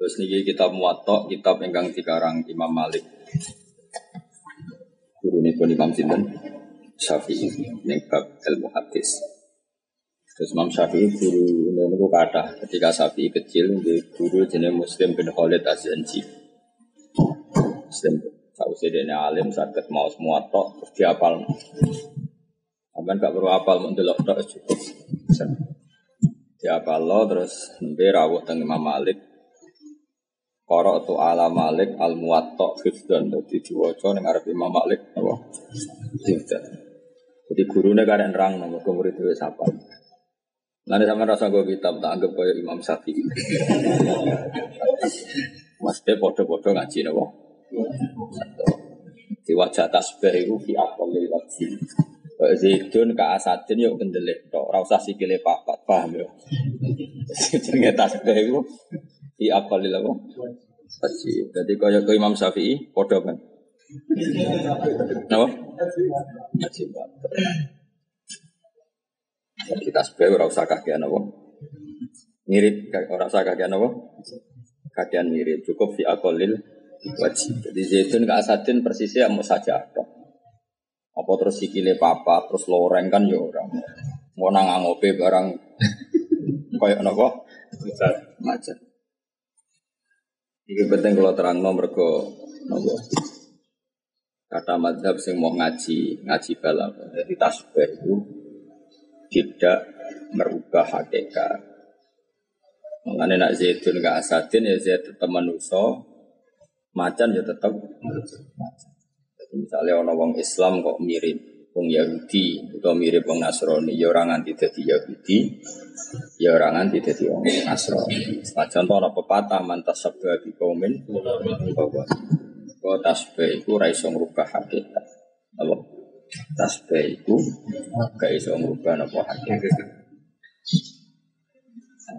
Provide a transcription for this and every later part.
Terus niki kitab Muwatta, kitab ingkang dikarang Imam Malik. Guru pun Imam Sinten Syafi'i ning bab ilmu hadis. Terus Imam Syafi'i guru niku kata ketika Syafi'i kecil di guru jenenge Muslim bin Khalid Az-Zanji. Muslim dene alim saged maos Muwatta terus diapal. Sampeyan gak perlu apal mun delok tok cukup. Diapal lo terus nembe rawuh teng Imam Malik Korok tu ala Malik al muwatta hifdan Jadi diwaca ning arep Imam Malik apa? Hifdan. Jadi gurunya kan nerang ke murid itu siapa? Nanti sama rasa gue kitab tak anggap kayak Imam Syafi'i. Maksudnya podo-podo ngaji napa? Di wajah tasbih itu fi aqallil wajhi. Zaidun ka asadin yuk kendelik tok, ora usah sikile papat, paham ya? Jenenge tasbih itu fi aqallil apa? Haji. Jadi kaya ke Imam Syafi'i padha kan. Napa? Haji. Kita sebagai ora usah kakean apa? Mirip ora usah kakean apa? Kakean mirip cukup fi aqallil wajib. Jadi zaitun ke asadin persisnya mau saja apa? Apa terus sikile papa, terus loreng kan ya ora. Mau nang ngopi barang kaya napa? Macet. Iki penting kalau terang nomor ke nopo. Kata madhab sing mau ngaji, ngaji balam. Jadi tasbih itu tidak merubah hakikat. Mengenai nak zaitun ke asadin ya zait tetap manusia, macan ya tetap macan. Jadi misalnya orang Islam kok mirip wong Yahudi atau mirip wong Nasrani ya orang nganti dadi Yahudi ya orang nganti dadi wong Nasrani. Contoh ana pepatah mantas sabda di kaumin bahwa tasbih iku ora iso ngrubah hakikat? Apa? Tasbih iku gak iso ngrubah napa hakikat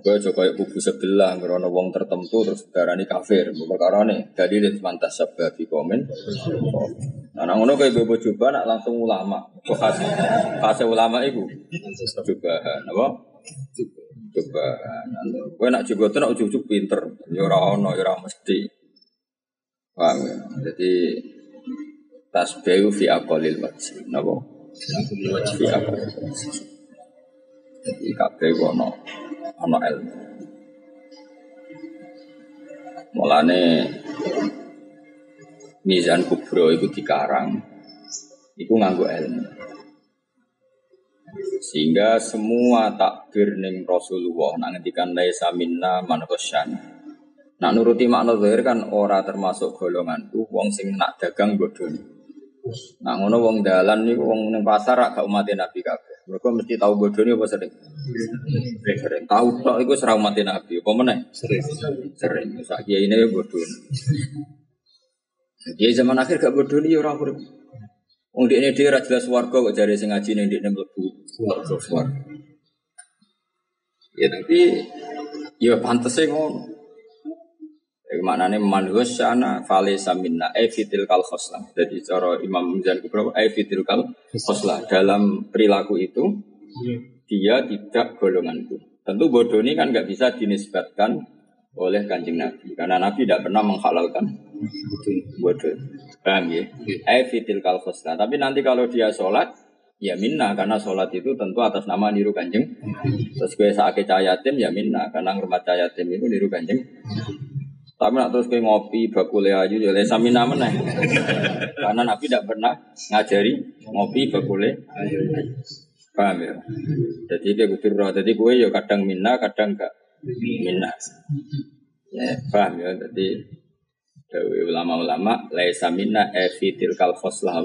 Gue coba kubu sebelah ngerono wong tertentu terus darani kafir. Perkara nih jadi lihat mantas sabda di komen. Nah, ngono kayak bebo coba nak langsung ulama. Khas khas ulama itu coba, apa? Coba. Gue nak coba tuh nak ujuk pinter. Ya ora ono, ya ora mesti. Paham ya? Jadi tasbihu fi aqalil wajib. Napa? Fi aqalil wajib. Jadi kabeh ono ono ilmu. Mulane Mizan Kubro itu dikarang itu nganggo ilmu. Sehingga semua takbir ning Rasulullah nak ngendikan laisa minna man Nak nuruti makna zahir kan ora termasuk golongan tuh wong sing nak dagang bodoni. Nak ngono wong dalan niku wong ning pasar gak umat Nabi kabeh. Mereka mesti tahu bodoni apa sering? Sering. Tahu tok iku serah umat Nabi. Apa meneh? Sering. Sering. Sak kiai ini bodoni. Dia zaman akhir gak bodoni ya ora urip. Wong dhewe ora jelas warga kok jare sing ngaji ning dekne mlebu warga. Ya tapi ya pantese ngono. Jadi maknanya man sana fale samina evitil kal khoslah. Jadi cara Imam Mizan Kubra evitil kal khoslah dalam perilaku itu dia tidak golongan itu. Tentu bodoh ini kan nggak bisa dinisbatkan oleh kanjeng Nabi karena Nabi tidak pernah menghalalkan bodoh. Paham ya? Evitil kal khoslah. Tapi nanti kalau dia sholat ya minna karena sholat itu tentu atas nama niru kanjeng. Terus gue saat yatim ya minna karena ngurmat yatim itu niru kanjeng. Tapi nak terus kayak ngopi bakule aja ya lesa mina meneh. Karena Nabi tidak pernah ngajari ngopi bakule Paham ya? Jadi kayak kudu roh. Jadi gue ya kadang minna, kadang enggak minna. Ya, paham ya? Jadi Dewi ulama-ulama laisa minna evitil kal khoslah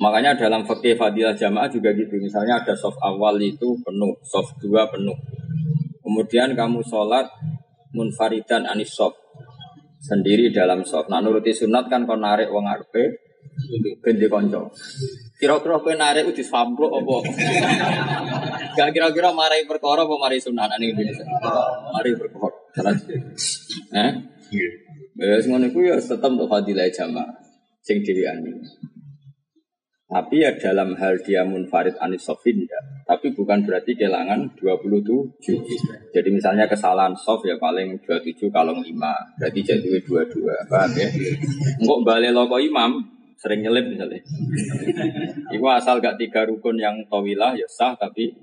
Makanya dalam fakih fadilah jamaah juga gitu. Misalnya ada soft awal itu penuh, soft dua penuh. Kemudian kamu sholat munfaridan anisob. sendiri dalam soft. Nah nuruti sunat kan kon narik wong arepe ben konco. Kira-kira kowe narik udah samplok apa? Gak kira-kira marai perkara apa marai sunat ning Indonesia. Mari perkara. Eh? Ya ngono iku ya tetep untuk fadilah jamaah sing dhewean Tapi ya dalam hal dia munfarid anis sofin ya. Tapi bukan berarti kehilangan 27. Jadi misalnya kesalahan soft ya paling 27 kalau 5. Berarti jadi 22. Paham ya? Enggak balik loko imam, sering nyelip misalnya. Iku asal gak tiga rukun yang tawilah ya sah tapi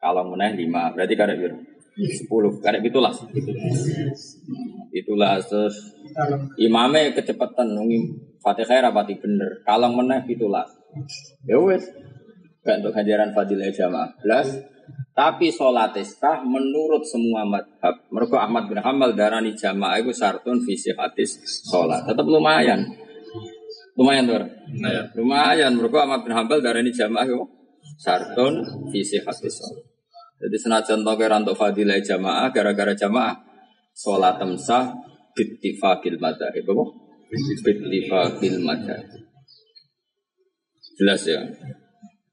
kalau meneh 5. Berarti karek biru. 10. Karek itulah. Itulah terus imamnya kecepatan nungi Fatihah rapati bener. Kalau meneh itulah. Ya wes. Gak untuk hajaran fadilah jamaah. Belas. Tapi sholat istah menurut semua madhab. Mereka Ahmad bin Hamal darani jamaah itu sartun visi hadis sholat. Tetap lumayan. Lumayan tuh. Lumayan. Mereka Ahmad bin Hamal darani jamaah itu sartun visi hadis sholat. Jadi senajan tau kira untuk fadilah jamaah gara-gara jamaah sholat temsah bittifakil madhab. Apa? Bittifaqil madhab. Jelas ya.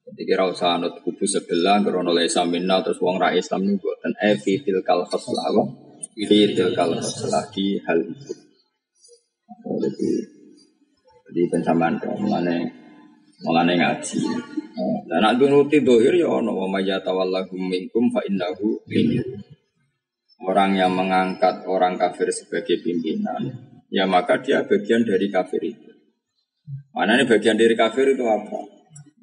Jadi kira usah anut kubu sebelah, karena oleh samina terus wong ra Islam ini buatan e fitil kal khoslah apa? Fitil kal khoslah di hal itu. Jadi, jadi pensamaan mengenai mengenai ngaji. Dan nak nuruti dohir ya ono wa mayyatawallahum minkum fa innahu. Orang yang mengangkat orang kafir sebagai pimpinan ya maka dia bagian dari kafir itu. Mana ini bagian dari kafir itu apa?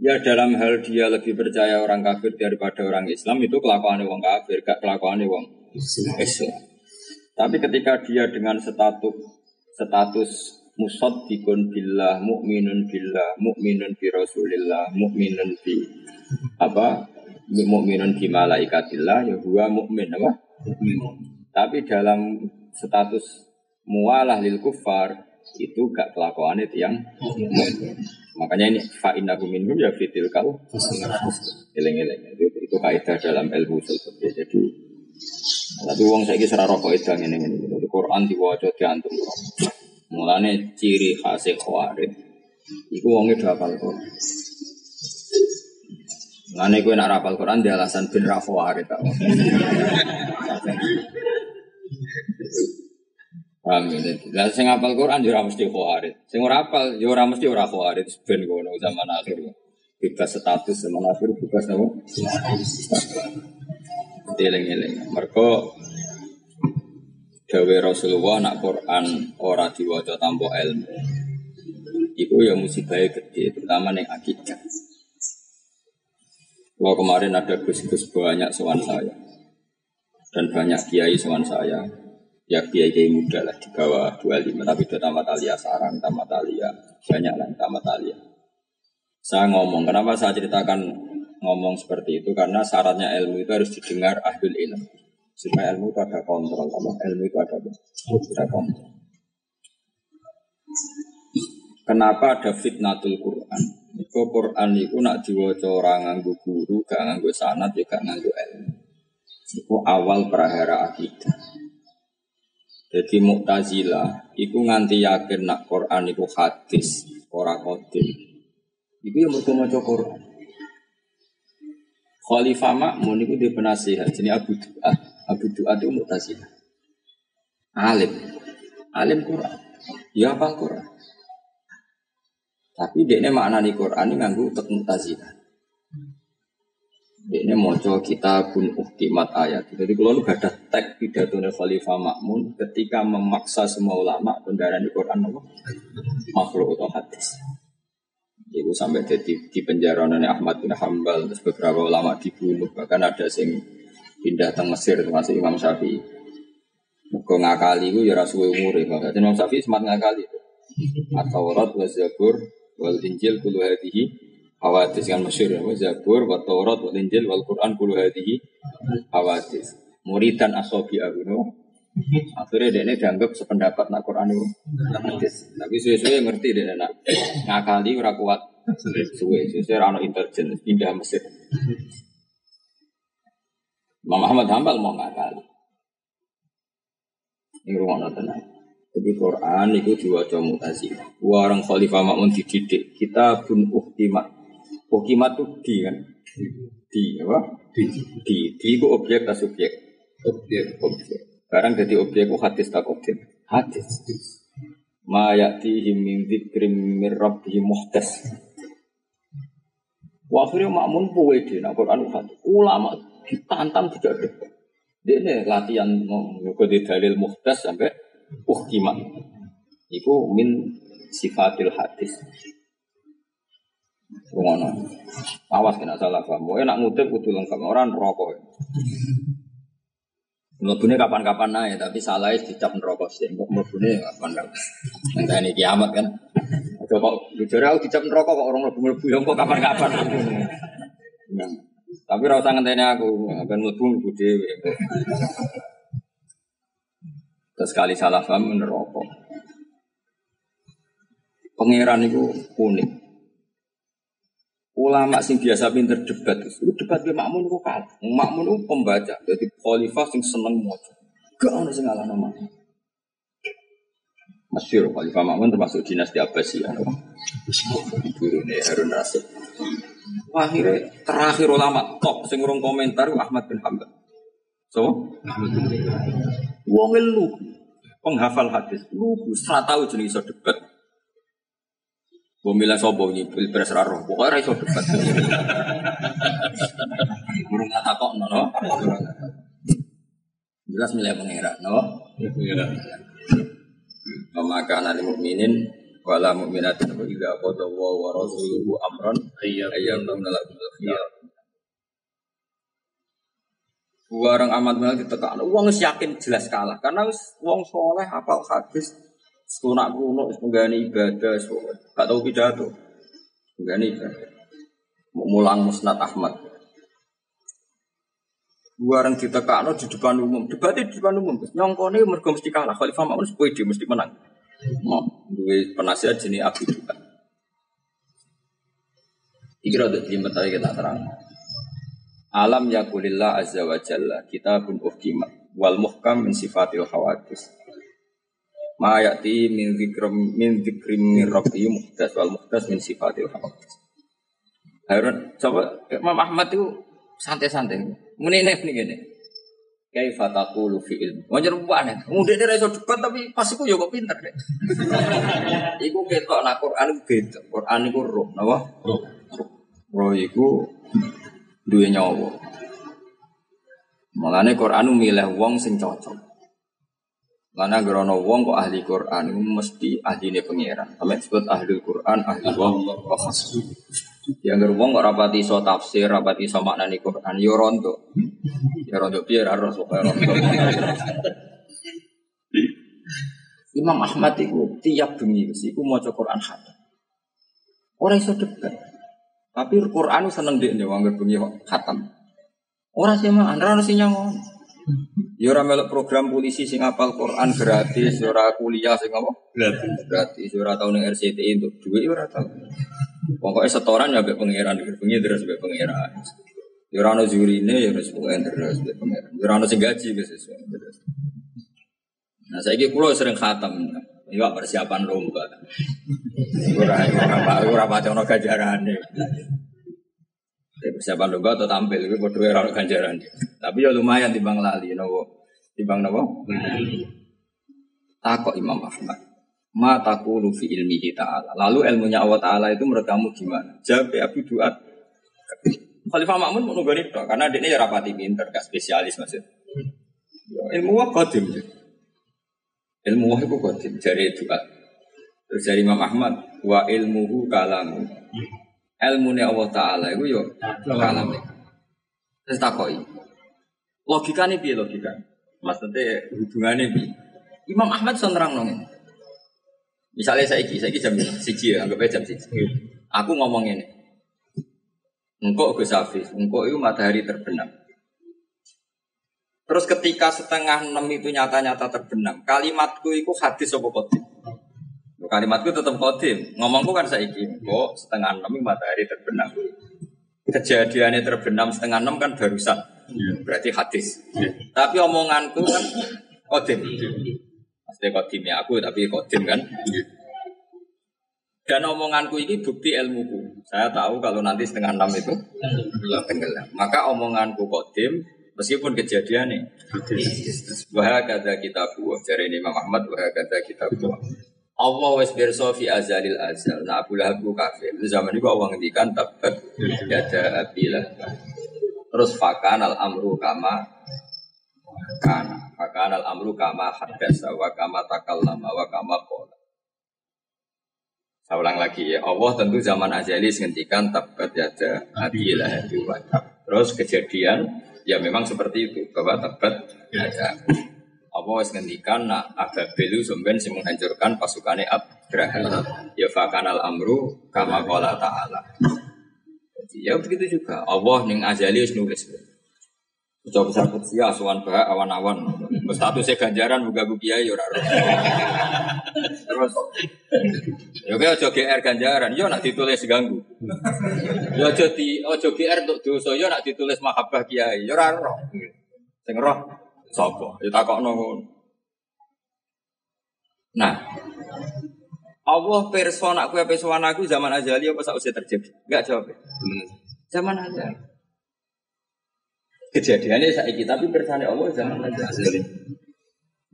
Ya dalam hal dia lebih percaya orang kafir daripada orang Islam itu kelakuan orang kafir, gak kelakuan orang Islam. Tapi ketika dia dengan status status musad dikun billah, mukminun billah, mukminun bi rasulillah, mukminun bi apa? Mukminun bi malaikatillah, ya huwa mukmin apa? Tapi dalam status mualah lil kufar itu gak kelakuan itu yang makanya ini fa innahu minhum ya fitil kal eleng eleng itu itu kaidah dalam ilmu seperti jadi tapi wong saya kisah rokok itu ini ini Quran diwajah diantum mulane ciri khas khawarid itu wongnya dua hafal Quran Mulane kowe nak rapal Quran di alasan bin rafawarid tak. Paham ya? Lah sing hafal Quran yo ora mesti khawarid. Sing ora hafal yo ora mesti ora khawarid ben ngono zaman akhir. Bebas status zaman akhir bebas apa? Eling-eling. Mergo Dawe Rasulullah nak Quran ora diwaca tanpa ilmu. Iku ya musibahnya gede, terutama yang akidah. Wah kemarin ada gus-gus banyak soal saya. Dan banyak kiai soal saya. Ya kiai kiai muda lah di bawah 25 tapi itu tamat alia sarang tamat alia banyak lah tamat alia saya ngomong kenapa saya ceritakan ngomong seperti itu? Karena syaratnya ilmu itu harus didengar ahlul ilm supaya ilmu itu ada kontrol. Apa? Ilmu itu ada ada kontrol. Kenapa ada fitnatul Quran? Itu Quran itu nak diwaca orang nganggu guru gak nganggu sanat juga ya nganggu ilmu. Itu awal prahara akidah. Jadi Mu'tazila iku nganti yakin nak Quran iku hadis, ora qadim. Iku yang mergo maca Quran. Khalifah Makmun iku di penasihat jadi Abu Duat. Abu Duat itu Mu'tazila. Alim. Alim Quran. Ya apa Quran. Tapi dia ini maknani Quran ini nganggu untuk Mu'tazila. Ini moco kita pun uktimat ayat. Jadi kalau lu gak ada tag pidato Khalifah Makmun ketika memaksa semua ulama kendaraan di Quran apa? makhluk atau hadis. Itu sampai jadi di penjara Ahmad bin Hambal terus beberapa ulama dibunuh bahkan ada yang pindah ke Mesir termasuk Imam Syafi'i. Kau ngakali itu ya rasul umur ya. Imam Syafi'i semangat ngakali. Atau Taurat wa Zabur wal Injil kulu hadihi hawadis kan masyur ya Zabur wa Taurat wa Injil wal Quran kullu hadhihi hawadis muridan asobi aguno akhirnya dia ini dianggap sependapat nak Quran itu hadis tapi suwe-suwe ngerti dia nak ngakali ora kuat suwe suwe rano intelijen pindah Mesir Imam Muhammad Hambal mau ngakali ini rumah tenang Jadi Quran itu diwaca mutazilah. Orang khalifah makmun dididik. Kita pun uhkimat. Uhkimat itu di kan? Di apa? Di. Di. Di itu objek atau subjek? Objek. Objek. Sekarang jadi objek itu hadis tak objek? Hadis. Ma ya'tihim min dzikrim min rabbihim muhtas. Akhirnya makmun puwe di nak Quran hadis. Ulama ditantam tidak ada. Dia ini latihan di dalil muhtas sampai uhkimat. Iku min sifatil hadis. Ngono. Awas kena salah paham. Mau enak ngutip kudu lengkap orang rokok. Mlebune kapan-kapan naik, tapi salah dicap neraka sih. Kok mlebune kapan-kapan. Nah, ini kiamat kan. Coba jujur aku dicap neraka kok orang mlebu-mlebu kok kapan-kapan. Nah, tapi ora usah ngenteni aku, ben mlebu mlebu dhewe. Terus sekali salah paham neraka. Pangeran itu unik. Ulama sing biasa pinter debat itu debat be makmun itu kalah. Makmun itu pembaca, jadi khalifah sing seneng maca. Gak ono sing ngalah nama. Masyur khalifah makmun termasuk dinasti Abbasiyah. Turune Harun Rasid. Akhirnya terakhir ulama top sing urung komentar Ahmad bin Hanbal. So, wong lu penghafal hadis lu ora tahu jenis iso debat. Gue milih sobo ini pilpres raro, pokoknya raiso debat. Burung kata kok no, Jelas milih pengira, no. Maka anak mukminin wala mukminatin wa idza qada wa wa rasuluhu amran ayyam lakum khiyar. Warang amat malah ditekan. Uang yakin jelas kalah karena uang soleh apal hadis Sunak kuno, menggani ibadah, gak tahu pidato. Menggani ibadah. Mulang musnad Ahmad. Dua orang ditekakno di depan umum, debatnya di depan umum. Nyongkone mergo mesti kalah. Khalifah Makmun sepede mesti menang. Mau duwe penasihat jenis juga. Iki rada jelimet tadi kita terang. Alam yakulillah azza wa jalla kitabun uhkimat wal muhkam min sifatil khawatis ma ya'ti min dzikrim min dzikrim min rabbi muhdas wal muhdas min sifatil hawadis. Harun coba Imam Ahmad itu santai-santai. Muni nek nih gini. Kaifa taqulu fi ilmi. Wajar banget. Mudah dia iso debat tapi pas iku yo kok pinter deh. iku ketok nak Quran beda. Quran iku roh, napa? Roh. Roh iku duwe nyawa. Mulane Quran milih wong sing cocok. Karena gerono wong kok ahli Quran itu mesti ahli ini pengiran. Sampai disebut ahli Quran, ahli wong kok Yang gerono wong kok rapati so tafsir, rapati so maknani Quran, yo ronto. Ya ronto biar harus pokoknya ronto. Imam Ahmad itu tiap bengi itu mau Quran khatam. Orang iso debat. Tapi Quran seneng dia nih wong bengi khatam. Orang sih mah, anda harus nyangon. Ya ora melok program polisi sing apal Quran gratis, ya ora kuliah sing apa? Gratis. Gratis, ya ora tau ning RCTI untuk duit ya ora tau. Pokoknya setoran ya mbek pangeran, bengi terus mbek pangeran. Ya ora ono jurine ya wis pokoke terus mbek pangeran. Ya ora ono sing gaji wis terus. Nah saiki kula sering khatam. Iya persiapan lomba. Ora ora ora baca ono gajarane persiapan lomba atau tampil itu berdua orang ganjaran. Tapi ya lumayan timbang lali, nopo timbang nopo. Takok Imam Ahmad. Ma takulu fi ilmihi ta'ala. Lalu ilmunya Allah Ta'ala itu menurut kamu gimana? Jawab ya Abu Duat. Khalifah Makmun mau nunggu karena dia ya rapati pinter, gak spesialis maksud. Ya, ilmu wah kodim. Ilmu itu kodim, jari Duat. Terus dari Imam Ahmad, wa ilmuhu kalamu ilmu Allah Taala itu yo kalam Terus takoi. Logika nih bi logika. Maksudnya hubungannya bi. Imam Ahmad sonrang nong Misalnya saya iki, saya iki jam siji ya, anggap aja jam siji. Aku ngomong ini. Engkau Gus Hafiz, engkau itu matahari terbenam. Terus ketika setengah enam itu nyata-nyata terbenam, kalimatku itu hadis apa kodim? Kalimatku tetap kodim. Ngomongku kan saya ingin kok setengah enam matahari terbenam. Kejadiannya terbenam setengah enam kan barusan. Ya. Berarti hadis. Ya. Tapi omonganku kan kodim. Saya kodimnya aku tapi kodim kan. Dan omonganku ini bukti ilmuku. Saya tahu kalau nanti setengah enam itu tenggelam. Maka omonganku kodim meskipun kejadian nih. Wah kata kita buah. Ini Imam Ahmad. Wah kata kita buah. Allah wes berso fi azalil azal. Nah Abu Lahab kafir. Itu zaman itu Allah ngendikan tabat dada abilah. Terus fakan al amru kama kana. Fakan al amru kama hadasa wa kama takallama wa kama qala. Saya ulang lagi ya. Allah tentu zaman azali menghentikan tabat yada adilah Terus kejadian ya memang seperti itu bahwa tabat yada. Allah wis ngendikan nak Ababil sumben sing menghancurkan pasukannya Abraha. Ya fakanal amru kama qala ta'ala. Jadi ya begitu juga. Allah ning azali wis nulis. Coba besar kutsia, asuhan bah, awan-awan. Statusnya ganjaran, buka kiai ya Terus, ya kayak ojo GR ganjaran, yo nak ditulis ganggu. Yo ojo di, ojo GR untuk dosa, yo nak ditulis mahabbah kiai, yo ora roh. Sing roh, sapa? Ya takokno ngono. Nah, Allah persona aku apa sowan aku zaman azali apa sausé terjadi? Enggak jawab. Ya? Zaman azali. Kejadiannya saya tapi bersama Allah zaman azali.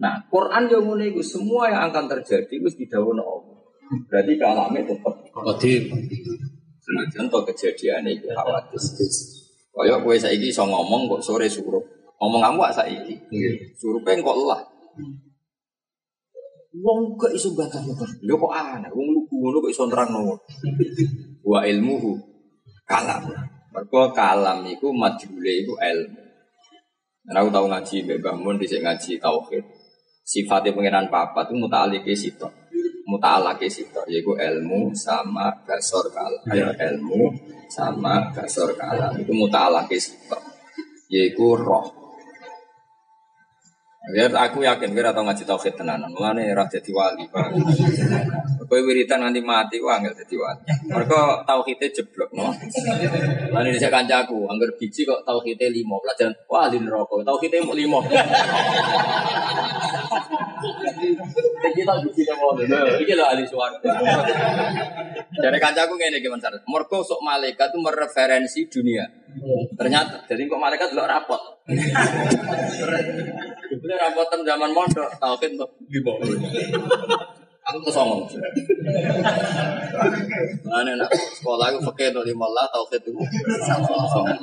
Nah, Quran yang itu semua yang akan terjadi itu didawuhna Allah. Berarti kalamnya tetap qadim. Senajan to kejadian itu khawatir. Kaya kowe saiki iso ngomong kok sore suruh. Ngomong kamu gak saiki. Suruh pengen kok lelah. Wong kok iso batal batal. Lho kok aneh, wong lugu ngono kok iso nerangno. Wa ilmuhu kalam. Mergo kalam iku majhule iku ilmu. Nah, aku tahu ngaji Mbak Bahmun di ngaji tauhid. Sifatnya pengiran papa itu muta'alike sitok. Muta'alake sitok yaitu ilmu sama gasor kalam. Ya, ilmu sama gasor kalam itu muta'alake sitok. Yaitu roh. Ya aku yakin kira tau ngaji tauhid tenanan. Mulane ora dadi wali, Pak. Kowe wiritan nanti mati wah enggak dadi wali. Mergo tauhide jeblok, no. Lan ini saya kancaku, anggar biji kok tauhide 5, pelajaran wali neraka. Tauhide mau 5. Iki tak biji mau Iki lho ahli swarga. Dari kancaku ngene iki Mas Mergo sok malaikat itu mereferensi dunia. Ternyata jadi kok malaikat delok rapot. Ini rapotan zaman mondok, tauhid tuh di bawah. Aku tuh songong. Mana nak sekolah aku pakai tuh lima lah tauhid itu.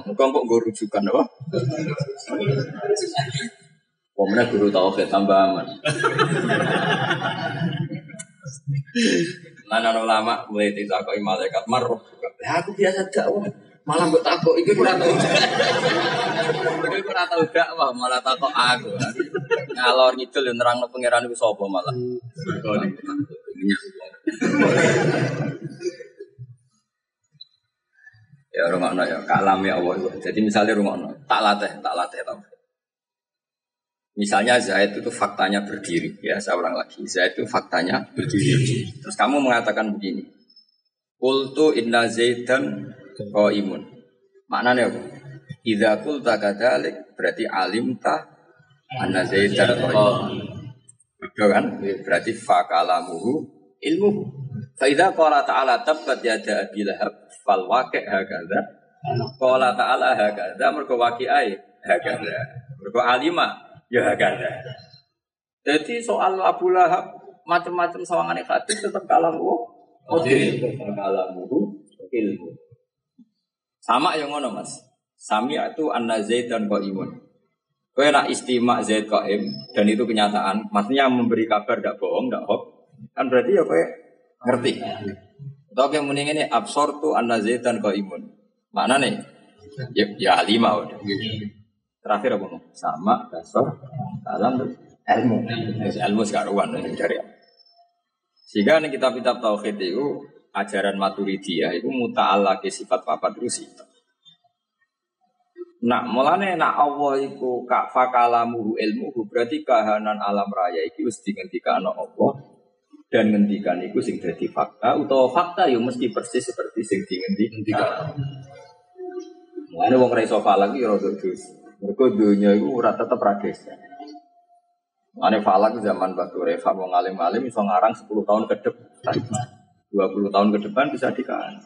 Bukan kok gue rujukan apa? Pemenang guru tauhid tambah aman. Mana ulama mulai tidak kau malaikat maruf. Aku biasa dakwah. Malah mbok takut iki ora tau. Iki ora tau dakwah malah takut aku. Ngalor ngidul yo nerangno pangeran iku sapa malah. Ya rungokno ya kalam ya Allah. Jadi misalnya rungokno, tak latih, tak latih tau. Misalnya Zaid itu faktanya berdiri, ya saya ulang lagi. Zaid itu faktanya berdiri. Terus kamu mengatakan begini, Kultu inna Zaidan Oh imun. Maknanya apa? Idza qulta kadzalik berarti alim ta anna zaidan Betul kan? Berarti fakalamuhu ilmu. Fa idza qala ta'ala tabbat yada abi lahab fal waqi' hakadha. Qala ta'ala hakadha mergo waqi'ai hakadha. Mergo alima ya hakadha. Jadi soal Abu Lahab macam-macam sawangan hadis tetap kalamu. Oh, kalamuhu ilmu. Sama yang ngono mas. Sami itu anna zaid dan imun. Kau nak istimak zaid qaim dan itu kenyataan. Maksudnya memberi kabar tidak bohong, tidak hoax. Kan berarti ya kau ngerti. Tapi yang mending ini absor tu anna zaid dan imun. Mana nih? Ya, ya lima udah. Terakhir apa nih? Sama dasar dalam ilmu. Ilmu sekarang dari Sehingga nih kitab-kitab tauhid itu ajaran maturidiyah itu ke sifat papat itu sifat. Nak mulane nak Allah iku kak fakalamu ilmu berarti kahanan alam raya iki wis dingendikano Allah dan ngendikan iku sing dadi fakta utawa fakta yo mesti persis seperti sing dingendikan. Mulane wong ra iso lagi rada dus. Mergo dunya iku ora tetep ra Ane falak zaman batu Reva mau ngalim-ngalim bisa ngarang 10 tahun ke depan. 20 tahun ke depan bisa dikaji.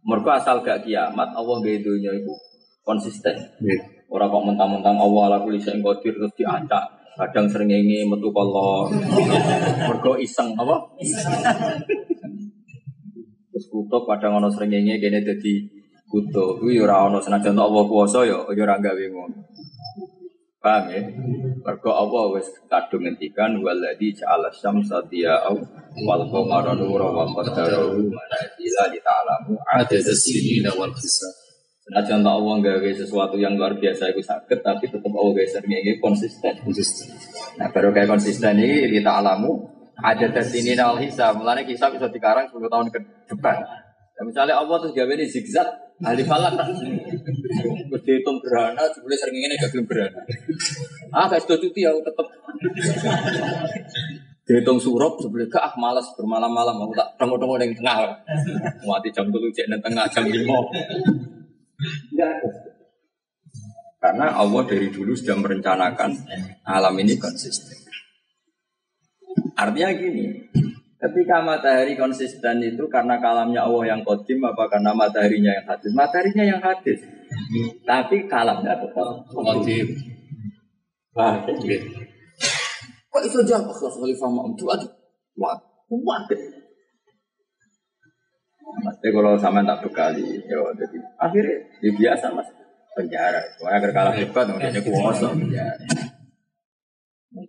Mereka asal gak kiamat, Allah gak dunia itu konsisten. Orang kok mentang-mentang Allah ala kulli syai'in qadir terus diacak. Kadang sering ini metu kolor. Mergo iseng apa? Terus kutub kadang ono sering ini kene dadi kutub. Kuwi ora ono senajan Allah kuwasa ya ya ora gawe ngono. Paham ya? Mergo Allah wis kadung ngendikan waladzi ja'ala syamsa diya'au wal qamara nura wa qaddarahu manazila li ta'lamu adada sinina wal hisab. Senajan tak Allah gawe sesuatu yang luar biasa itu sakit, tapi tetap Allah gawe sering ini konsisten. Konsisten. Nah baru kayak konsisten ini kita alamu ada sini nal hisab. Mulanya hisab bisa dikarang 10 tahun ke depan. Nah, misalnya Allah terus gawe ini zigzag, ahli falak. Terus dihitung gerhana, sebenarnya sering ini gak belum gerhana. Ah gak sudah cuti aku tetap. Dihitung surup sebenarnya gak ah malas bermalam-malam aku tak tengok-tengok yang tengah. Mati jam dulu cek nang tengah jam lima. Enggak. Karena Allah dari dulu sudah merencanakan alam ini konsisten. Artinya gini, ketika matahari konsisten itu karena kalamnya Allah yang kodim apa karena mataharinya yang hadis? Mataharinya yang hadis. Tapi kalamnya tetap Qadim. Wah, kok itu jawab Khalifah Ma'am itu aja. Wah, kuat. Mas, kalau sama tak bekali, ya jadi akhirnya ya biasa mas penjara. Agar kalah hebat, dia kuasa penjara.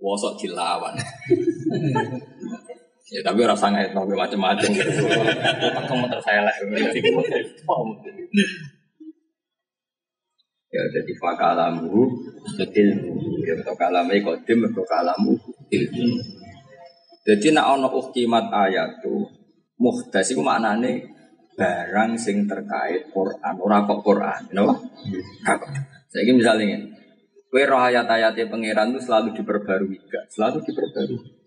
Kuasa dilawan. ya tapi rasa nggak tahu macam-macam. Tak kamu terselek. Ya jadi fakalamu ilmu. Ya untuk kalamai kodim, untuk kalamu ilmu. Jadi nak ono uhkimat ayat tuh muhdas itu maknane barang sing terkait Quran, ora kok Quran, kenapa? Apa? Saya ini misalnya kue roh ayat-ayatnya pangeran itu selalu diperbarui? Selalu diperbarui.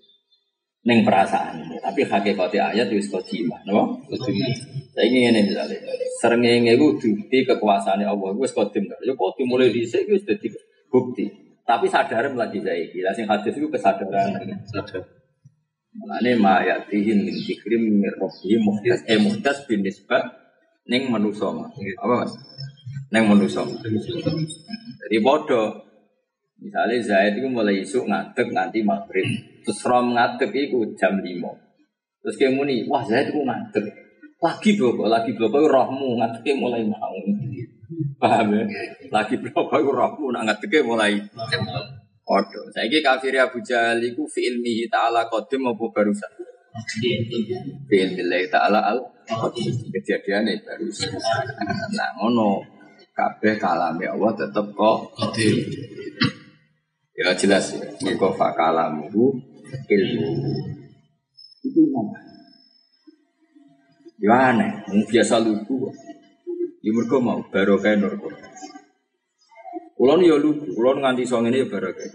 Neng perasaan, tapi hakikatnya ayat itu kodimah, kenapa? Saya ini ini misalnya, seringnya itu bukti kekuasaannya Allah, itu kodim, ya kodim mulai di sini itu sudah bukti. Tapi sadar lagi saya kira, sing hadis itu kesadaran. Sadar. Mulane ma yatihin min dzikrim min rabbih muhdas eh muhdas bin nisbah ning manusa. Apa Mas? Ning manusa. Jadi bodoh. Misalnya Zaid itu mulai isuk ngadeg nanti maghrib. Terus Rom ngadeg itu jam 5. Terus kayak muni, wah Zaid itu ngadeg. Lagi bloko, lagi bloko rohmu ngadegnya mulai mau. Paham ya? Lagi bloko rohmu nak ngadegnya mulai Odo. Saya ini kafir Abu Jahal itu fi ilmihi ta'ala qadim apa barusan? Fi ilmihi ta'ala al kejadian ini barusan. Nah, ngono kabeh kalame Allah tetep kok Qadim. ya jelas ya. Mergo fa kalamuhu ilmu. Itu ngomong. Ya aneh, wong biasa lugu. Ya mergo mau barokah nur Quran. Kulon ya lugu, kulon nganti song ini ya barokah.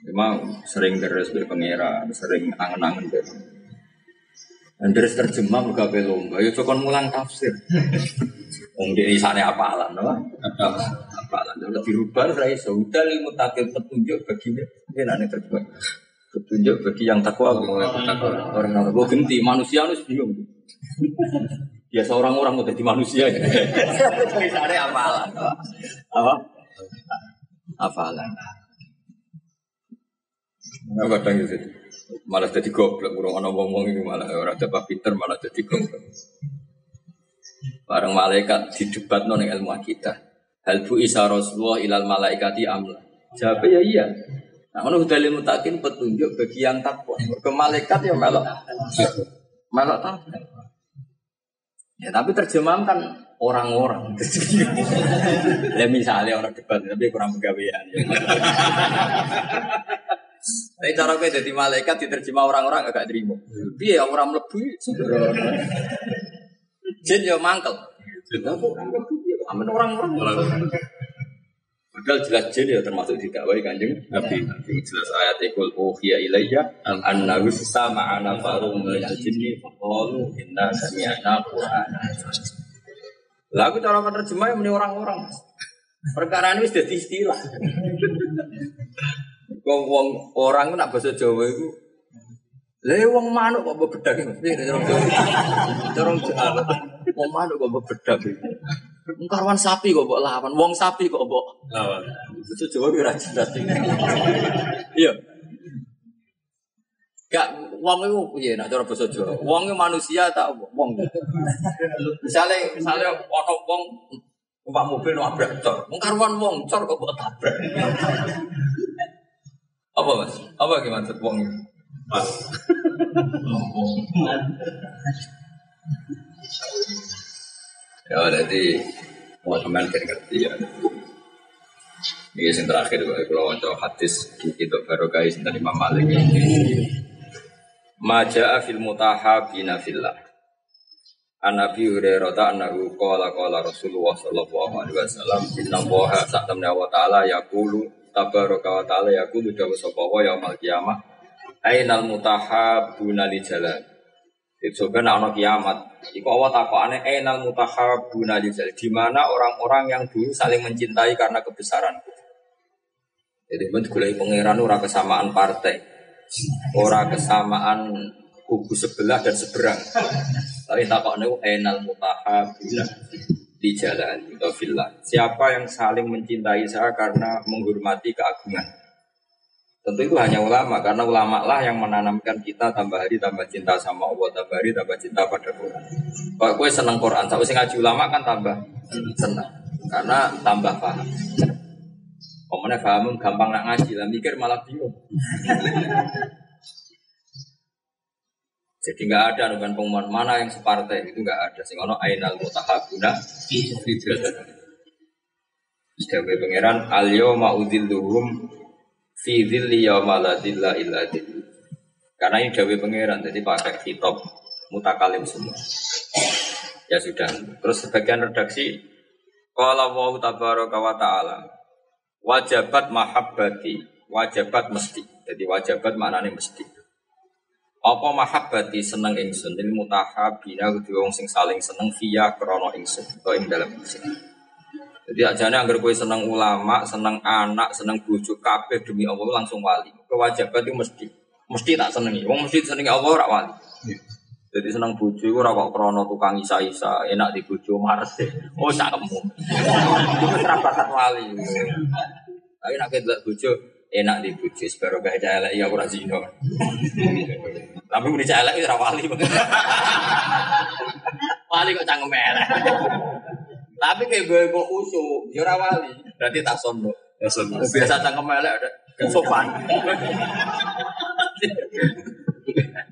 Memang sering deres be pangeran, sering angen-angen be. Dan deres terjemah mereka be lomba, ya cokon mulang tafsir. Wong di sana apalan, apa? Apalan, udah dirubah, saya sudah lima takil petunjuk bagi mungkin aneh terjemah. Petunjuk bagi yang takwa, orang orang gue genti manusia harus bingung. Ya seorang orang udah di manusia ya. Tulisannya apalan, apa? Apa? Apalan. Nah, kadang gitu. Malah jadi goblok, kurang ana ngomong ini malah orang dapat pinter malah jadi goblok. Bareng malaikat didebat non ilmu kita. Hal bu isa Rasulullah ilal malaikati amla. Jawabnya ya iya. Nah, mana udah limu takin petunjuk bagi yang takwa. Ke malaikat ya melok. Melok takwa. Ya tapi terjemahan kan orang-orang. ya misalnya orang debat tapi kurang pegawaian. Ya. Tapi cara gue jadi malaikat diterjemah orang-orang agak terima. Iya orang sembrono. Jin yo mangkel. Lah kok orang ya amen orang-orang. Padahal jelas jin ya termasuk didakwai kanjeng Nabi. Jelas ayat ikul uhiya ilayya annahu sama ana farum min jinni faqalu inna sami'na qur'ana. Lah aku cara menerjemah yang meni orang-orang. Perkara ini sudah istilah. Wong wong orang nak bahasa Jawa itu Le wong manuk kok mbok bedak iki. Piye nek orang Jawa? Orang Jawa. Wong manuk kok mbok bedak iki. Karwan sapi kok mbok lawan, wong sapi kok mbok Lawan. Jawa ki ora jelas. Iya. Gak wong itu piye nak cara bahasa Jawa? Wong itu manusia tak wong. Misalnya misalnya ono wong numpak mobil nabrak cor. Wong karuan wong cor kok mbok tabrak. Apa Mas? Apa gimana maksud wong itu? Pas. Ya jadi mau teman kan ngerti ya. Ini yang terakhir kalau mau hadis itu baru guys dari Imam Malik. Maja fil mutahabina fillah. An Nabi Hurairah annahu qala qala Rasulullah sallallahu alaihi wasallam inna Allaha sa'tamna wa ta'ala yaqulu tabaraka wa ta'ala yaqulu dawa sapa wa yaumil qiyamah ainal mutahabuna li jalan. Itu sebenarnya ana kiamat. Iku Allah takokane ainal mutahabuna li jalan. Di mana orang-orang yang dulu saling mencintai karena kebesaran. Jadi men golek pangeran ora kesamaan partai. Ora kesamaan kubu sebelah dan seberang. Tapi takokne ainal mutahabuna di jalan atau villa. Siapa yang saling mencintai saya karena menghormati keagungan? Tentu itu hanya ulama, karena ulama lah yang menanamkan kita tambah hari tambah cinta sama Allah, tambah hari tambah cinta pada Quran. Kalau gue seneng Quran, tapi sing ngaji ulama kan tambah senang, karena tambah paham. Komene paham gampang nak ngaji, lah mikir malah bingung. Jadi nggak ada dengan pengumuman mana yang separtai itu nggak ada. Sing ono ainal mutahabuna fi jalan. Sebagai pangeran al yawma udhilluhum fi dhilli yawma la dhilla illa dhilli. Karena ini dawe pangeran jadi pakai kitab mutakalim semua. Ya sudah. Terus sebagian redaksi Qala wa tabaraka wa ta'ala wajabat mahabbati wajabat mesti. Jadi wajabat maknanya mesti. Apa mahabbati seneng ingsun ini mutahabina kudu wong sing saling seneng via krana ingsun atau ing dalam ingsun. Jadi ajane anggar kowe seneng ulama, seneng anak, seneng bojo kabeh demi Allah langsung wali. Kewajiban itu mesti mesti tak senengi. Wong mesti senengi Allah ora wali. Jadi seneng bojo iku ora kok krana tukang isa-isa, enak di bojo mares. Oh sakemu. Iku ora bakat wali. Tapi nek delok bojo enak di bojo sebaro gak elek ya ora zina. Tapi mun elek ora wali. Wali kok cangkem elek. Tapi kayak gue kok usu, ya ora wali. Berarti tak sondo. Biasa cangkem elek ada sopan.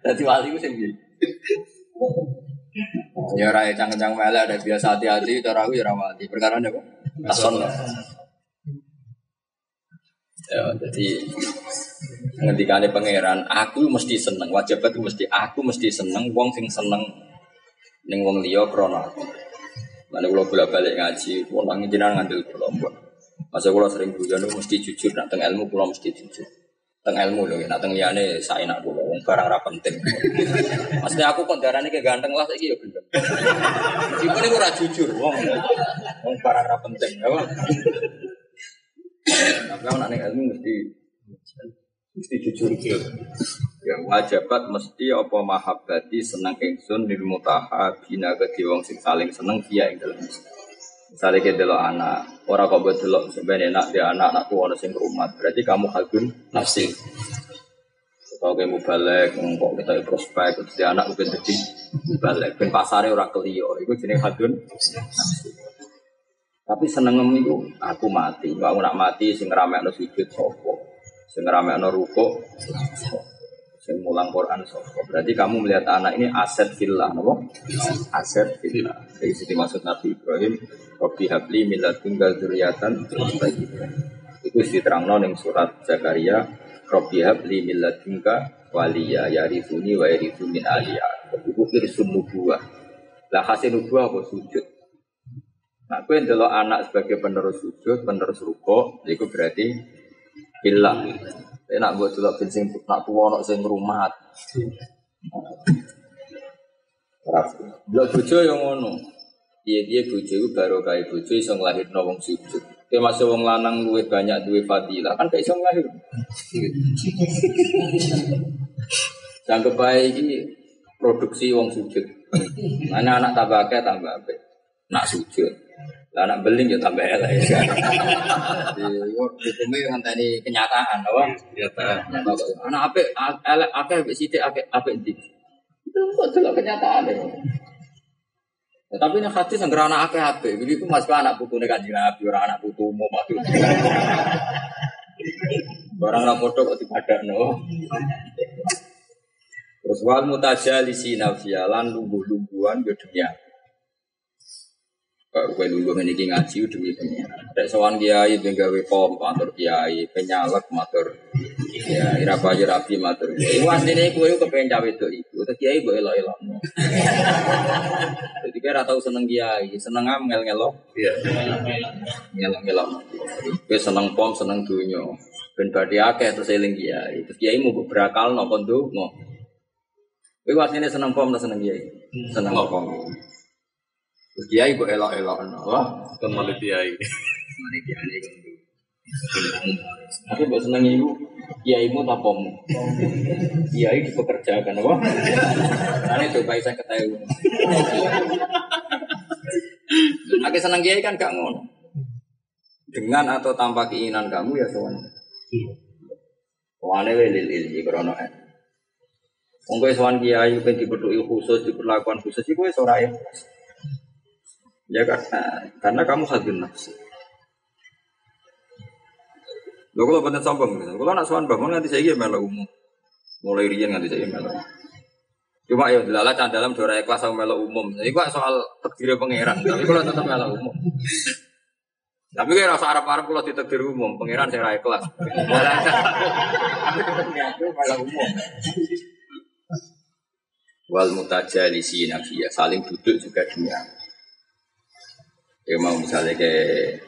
Jadi wali sing piye? Ya ora cangkem elek ada biasa hati-hati cara aku ya ora wali. Perkara apa? Tak sondo. Ya, jadi ngendikane pangeran, aku mesti seneng, wajibat mesti aku mesti seneng, wong sing seneng ning wong liya krana aku. Mana kalau bolak balik ngaji, pulang jenengan ngambil kelompok. Masa kalau sering guyon mesti jujur, nak teng ilmu pulau mesti jujur. Teng ilmu loh, nak teng liane saya nak pulau, wong barang ra penting. Maksudnya aku kok darane kayak ganteng lah, saya ya gendeng. Meskipun itu ora jujur, wong wong barang ra penting, apa? Tapi kalau nak ilmu mesti mesti jujur. Ya wajibat mesti apa mahabbati seneng ingsun lil mutahabina ke wong sing saling seneng via ing dalem. Misalnya kita delok anak, orang kok buat delok sebenarnya enak dia anak anakku ada sing rumah, berarti kamu kagum nafsi. Kalau kamu balik, kok kita prospek, terus dia anak udah jadi balik, ben pasarnya orang kelio, itu jenis hadun. Tapi seneng itu aku mati, aku nak mati sing rame sujud sopo, sing rame ruko, sing mulang Quran sopo. Berarti kamu melihat anak ini aset fillah, nopo? Aset fillah. Dari situ maksud Nabi Ibrahim, Rabbi habli milat tunggal duriatan Itu diterangno ning surat Zakaria, Rabbi habli tunggal waliya yarithuni wa yarithu min aliyah. Itu irsun nubuah. Lah hasil nubuah apa sujud. Nah, kue ndelok anak sebagai penerus sujud, penerus ruko, itu berarti bilang. Enak buat ben sing nak tuwa nak sing ngrumat. Delok bojo yang ngono. Piye-piye bojo iku baru kae bojo iso nglahirno wong sujud. Kayak masih wong lanang duwe banyak duwe fadilah kan kayak iso ngahir. Yang baik ini produksi wong sujud. Mana anak tambah akeh tambah akeh. Nak sujud. Lah anak beling ya tambah elek. Hukumnya ngenteni kenyataan, apa? Kenyataan. Anak apik elek akeh apik sithik akeh apik ndi. Itu kok delok kenyataan ya. Ya, tapi ini hadis yang anak akeh apik. Jadi itu masuk anak putu nih kanjeng Nabi, orang anak putu mau mati. Barang rapodo kok dipadakno. Terus wal mutajalisi nafsiya lan lungguh-lungguhan yo kowe lungguh ngene iki ngaji demi pengiran. Rek sowan kiai ben gawe pom matur kiai, penyalek matur kiai, ra bayi rapi matur. Iku asline kowe kepen cawe itu iku, terus kiai mbok elok-elokno. Jadi kira tau seneng kiai, seneng am ngel-ngelok, Iya. ngelok-ngelok. Kowe seneng pom, seneng dunya. Ben badhe akeh terus eling kiai. Terus kiai mau berakal no kon ndonga. Kowe asline seneng pom seneng kiai? Seneng pom. Terus kiai mbok elok-elokno. Wah, Kembali kiai. mari kiai kon Tapi mbok seneng iku kiaimu ta pommu? Kiai dipekerjakan apa? Ane coba saya ketahui. Aku seneng kiai kan gak ngono. Dengan atau tanpa keinginan kamu ya sowan. Wane we lil ilmi krono en. Wong kowe sowan kiai ben dipethuki khusus, diperlakukan khusus iku wis ora ya. Ya karena karena kamu hadun nafsi. Lho kalau bener sombong, kalau anak sowan bangun nanti saya melo umum. Mulai riyen nganti saya melo. Cuma ya dilala dalam dora ikhlas sama melo umum. Jadi kok soal takdir pangeran, tapi kalau tetap melo umum. Tapi kayak rasa Arab-Arab kalau ditakdir umum, pangeran saya raya kelas. Melo umum. Wal mutajalisi nafiyah, saling duduk juga dunia. Mau misalnya kayak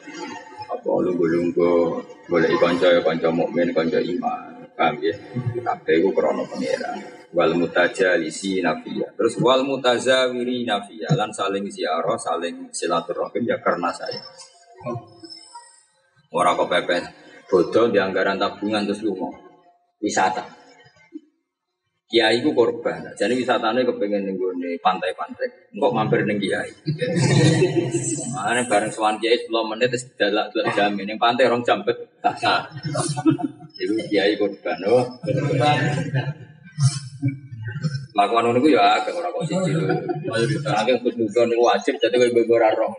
apa lunggu-lunggu boleh konco ya konco mukmin konco iman. Paham ya? Tapi itu krono pangeran. Wal mutajalisi nafiyah terus wal mutazawiri nafiyah lan saling ziarah saling silaturahim ya karena saya. Orang kok pepes bodoh di anggaran tabungan terus lu mau wisata Kiai ku korban, jadi wisatanya kepengen nenggone pantai-pantai, kok mampir neng Kiai. Makanya bareng sewan Kiai 10 menit terus dalak dua jam ini pantai rong jam bet. Itu Kiai korban, oh. Lakukan ngono ya agak ora kok siji lho. Akeh kusnudon niku wajib dadi kowe ora roh.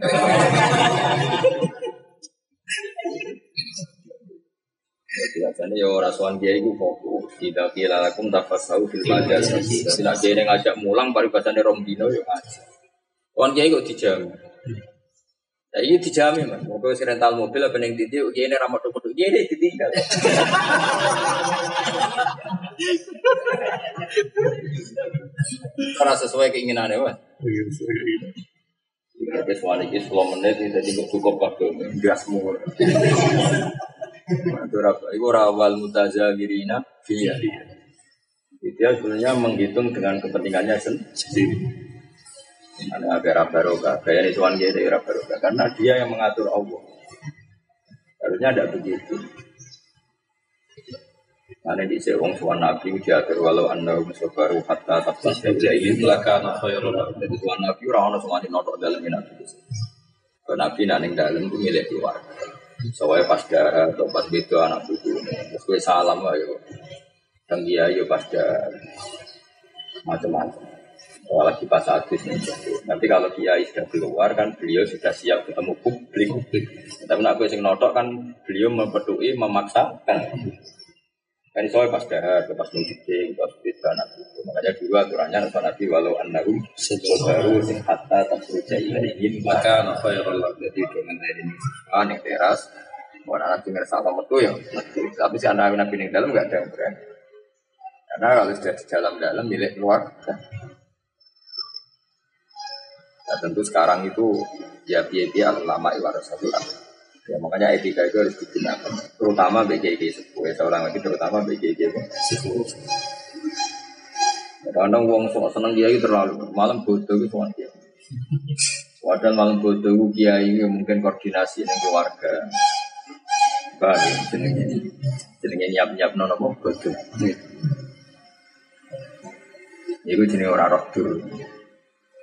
Biasanya ya orang suan dia itu fokus. Tidak kira lakum tafasahu fil badal. Tidak dia yang ngajak mulang paribasane rong dino ya ngajak. Suan dia kok dijamin. Ya ini dijamin mas. Mau si rental mobil apa yang titi, dia ini ramah tuh dia ini ditinggal. Karena sesuai keinginannya mas. Tapi soal ini 10 menit ini jadi cukup waktu gas semua. Itu rawal mutazawirina iya. Dia sebenarnya menghitung dengan kepentingannya sendiri. Ada agar barokah, kayak ini tuan dia ada barokah karena dia yang mengatur Allah. Harusnya ada begitu. Karena di sewong suan nabi diatur walau anda musabaru hatta tabtas jadi Belakang khairul Jadi tuan nabi orang orang semua dinotok dalam nabi. Nabi naning dalam itu milik keluarga. Soalnya pas darah atau pas itu anak buku Terus gue salam lah yo. Dan dia yo pas darah. Macam-macam. Soal lagi pas hadis nih Nanti kalau kiai sudah keluar kan beliau sudah siap ketemu publik. Tapi nak gue sing notok kan beliau memperdui memaksakan Kan soalnya pas dahar, pas munjiding, pas anak itu Makanya dulu aturannya Nabi walau annahum Sobaru sing hatta tasruja ilaihim Maka khairul jadi dengan ini ah nih teras. Mau anak dengar salah metu ya tapi si anak nabi di dalam nggak ada yang berani. Karena kalau sudah di dalam dalam milik luar nah, tentu sekarang itu ya biaya ulama iwarasatul ya makanya etika itu harus digunakan terutama BGG sepuh ya seorang lagi terutama BGG sepuh kadang wong sok seneng dia terlalu malam bodoh itu soal dia Padahal malam bodoh kiai mungkin koordinasi dengan keluarga. Paham ya? Jenenge jenenge nyiap-nyiap nono apa bodoh. Iku jenenge ora roh dur.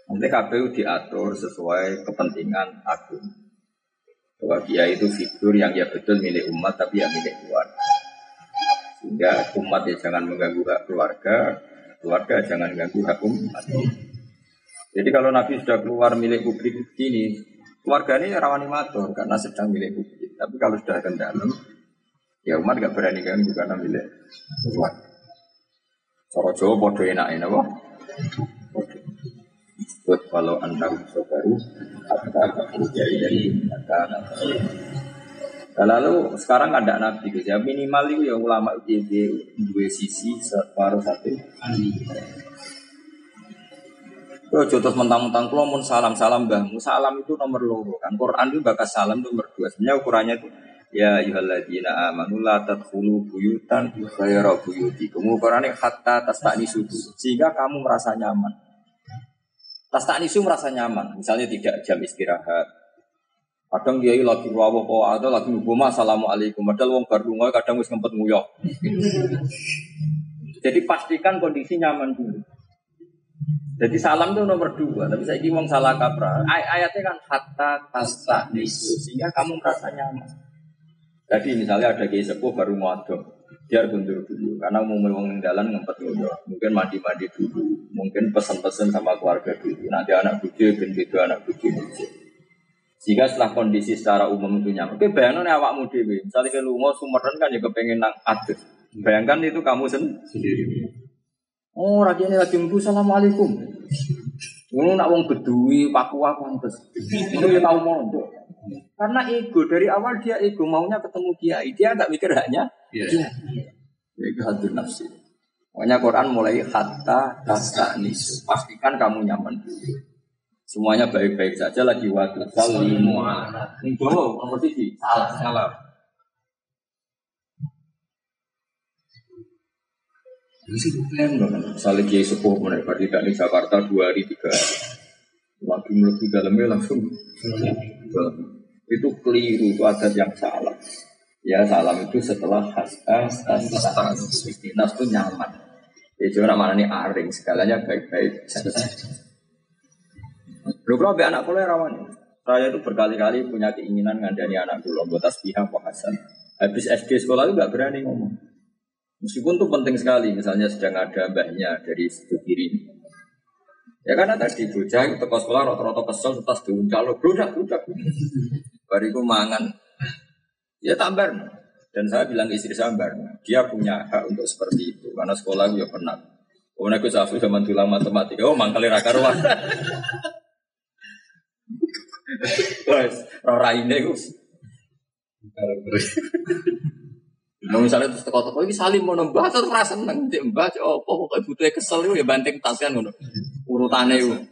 Nanti KPU diatur sesuai kepentingan agung. Bahwa dia itu figur yang ya betul milik umat tapi ya milik keluarga. Sehingga umat ya jangan mengganggu hak keluarga, keluarga jangan ganggu hak umat. Jadi kalau Nabi sudah keluar milik publik ini, keluarga ini rawan matur karena sedang milik publik. Tapi kalau sudah ke dalam, ya umat gak berani ganggu karena milik keluarga. Soro Jawa podo enak enak Buat kalau anda saudara, kata dari kata Nah, lalu sekarang ada nabi gitu ya minimal itu ya ulama itu dua sisi separuh satu. Yo jotos mentang-mentang kalau mun salam salam mbahmu salam itu nomor loro kan? Quran itu bakas salam nomor dua. Sebenarnya ukurannya itu ya ayyuhalladzina amanu la tadkhulu buyutan ghayra buyutikum. Ukurannya hatta tastanisu sehingga kamu merasa nyaman tastanisu merasa nyaman. Misalnya tidak jam istirahat. Kadang dia lagi rawuh kok ada lagi ngomong assalamualaikum. Padahal wong baru ngoy kadang wis ngempet nguyok jadi pastikan kondisi nyaman dulu. Jadi salam itu nomor dua, tapi saya wong salah kaprah. Ay ayatnya kan hatta tasta nisu, sehingga kamu merasa nyaman. Jadi misalnya ada kiai sepuh baru ngodok, dia kundur dulu, karena mau mewong jalan ngempet dulu, mungkin mandi-mandi dulu, mungkin pesen-pesen sama keluarga dulu, nanti anak bucu, ben beda anak bucu Jika setelah kondisi secara umum itu nyaman, oke bayangkan awak muda, misalnya ke lungo sumeran kan ya kepengen nang adus. Bayangkan itu kamu sendiri. Oh, rakyat ini lagi mbu assalamualaikum. Ini nak wong bedui, papua pantes. Ini dia tahu mondok. Karena ego dari awal dia ego maunya ketemu kiai, dia nggak mikir hanya Iya. dia. Itu hadir nafsi. Makanya Quran mulai hatta tastanis. Pastikan kamu nyaman dulu. Semuanya baik-baik saja lagi waktu salimu. Ini dulu nomor tiga. Salah. Salam. Ini sih banget. Misalnya kiai sepuh mereka tidak di Jakarta dua hari tiga hari. Lagi melebu dalamnya langsung Itu keliru, itu adat yang salah. Ya salam itu setelah hasta, istinas itu nyaman. Ya cuma mana ini aring, segalanya baik-baik saja. Lu kalau be anak kuliah rawan. Saya itu berkali-kali punya keinginan ngandani anak dulu, buat tasbihah, Pak Hasan. Habis SD sekolah itu nggak berani ngomong. Meskipun itu penting sekali, misalnya sedang ada mbahnya dari sebelah kiri. Ya karena tadi bocah itu teko sekolah rata-rata kesel tas diuncal lo bludak bludak. Bariku mangan. Ya tambar. Dan saya bilang ke istri saya "Mbar, dia punya hak untuk seperti itu karena sekolah ya pernah. Kemudian aku safu zaman tulang matematika, oh mangkali raka ruang. Wes, ora ini Gus. Nah misalnya terus teko-teko ini salim mau nembah terus rasa seneng cek apa pokoknya butuhnya kesel ya banting tas kan urutane itu.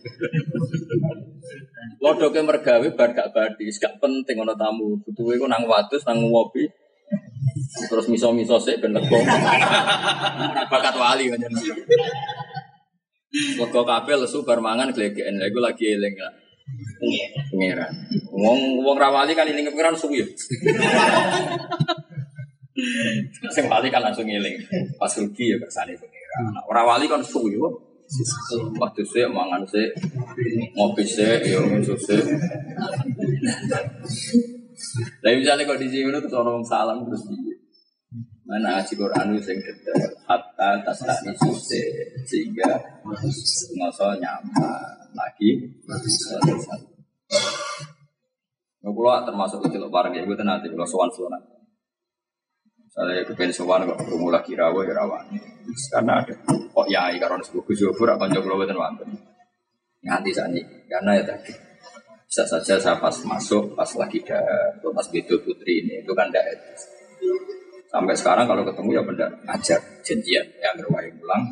Lodoknya mergawe bar gak badis gak penting ono tamu butuhnya itu nang wadus nang ngopi terus miso-miso sih ben lego. Bakat wali kan. Lego kabeh lesu bar mangan glegeken. Lha iku lagi eling lah. Pangeran. Wong wong rawali kan eling pangeran suwi. Sing wali kan langsung ngiling. Pas rugi ya kersane pengira. Nah, ora wali kan suwi kok. Waktu sih mangan sih ngopi sih ya ngesus sih. Lah misalnya di sini tuh orang salam terus piye? Mana aji Quran itu detail hatta tasani suse sehingga ngoso nyaman lagi. Nah, kalau termasuk itu loh barang ya, gue nanti kalau sowan sowan. Saya kepen sowan kok ketemu lagi rawa ya rawan. Karena ada kok yai karena sebuah Gus Yofur akan jogo wonten wonten. Nganti sani karena ya tadi bisa saja saya pas masuk pas lagi atau pas betul putri ini itu kan tidak sampai sekarang kalau ketemu ya benar ajar janjian yang berwahyu pulang.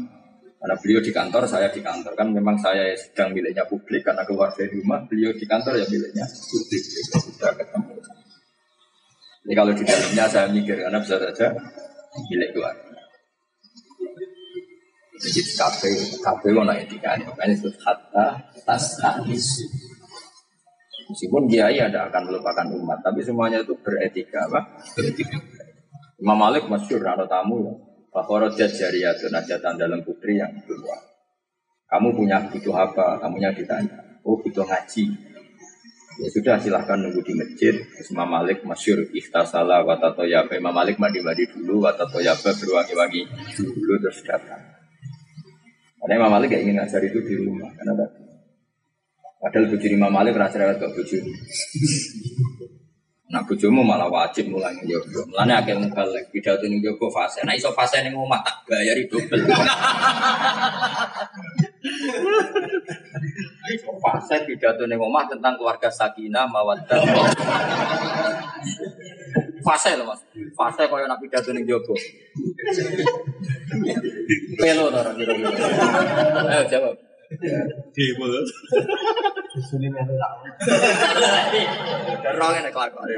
Karena beliau di kantor saya di kantor. Kan memang saya sedang miliknya publik karena keluar dari rumah beliau di kantor ya miliknya publik. Sudah ketemu ini kalau di dalamnya saya mikir karena bisa saja milik keluarga. Jadi kafe kafe naik tiga makanya itu kata tas tanis. Meskipun kiai ada akan melupakan umat, tapi semuanya itu beretika apa? Imam Malik masyur ada tamu ya. Fakhorat jariyatun najatan dalam putri yang keluar. Kamu punya butuh apa? Kamunya ditanya. Oh butuh ngaji. Ya sudah silahkan nunggu di masjid. Imam Malik masyur ikhtasala watatoyaba. Imam Malik mandi-mandi dulu watatoyaba berwangi-wangi dulu terus datang. Karena Imam Malik gak ingin ngajar itu di rumah. Karena tadi. Padahal bujur Imam Malik rasa lewat gak bujur. Nah bojomu malah wajib mulai njogo. Mulane akeh mubalek pidato ning fase. Nah iso fase ning omah tak bayari double. Fase pidato ning omah tentang keluarga sakinah mawaddah. Fase loh Mas. Fase koyo nak pidato ning njogo. Pelo to kira-kira. Ayo jawab. Demo. Dorong ini kelakuan.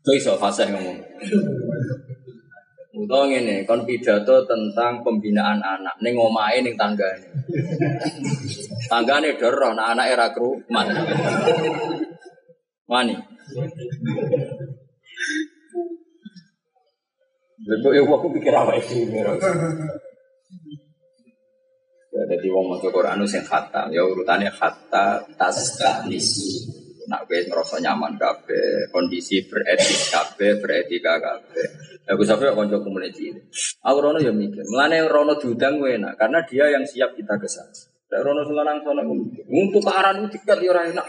Itu iso fase ngomong. Utawa ngene, kon pidato tentang pembinaan anak ning omahe ning tanggane. Tanggane doroh nek anake ra krumat. Wani. Lebih ya aku pikir apa itu. Ya, jadi wong maca Quran sing khatam, ya urutannya khatta taskanisi. Nak wis ngerasa nyaman kabeh, kondisi beretik kabeh, beretika kabeh. Aku sampe kanca komuniti ini. Aku rono ya mikir, melane rono diundang enak karena dia yang siap kita ke sana. Nek rono selanang sono untuk tukaran itu tiket ya ora enak.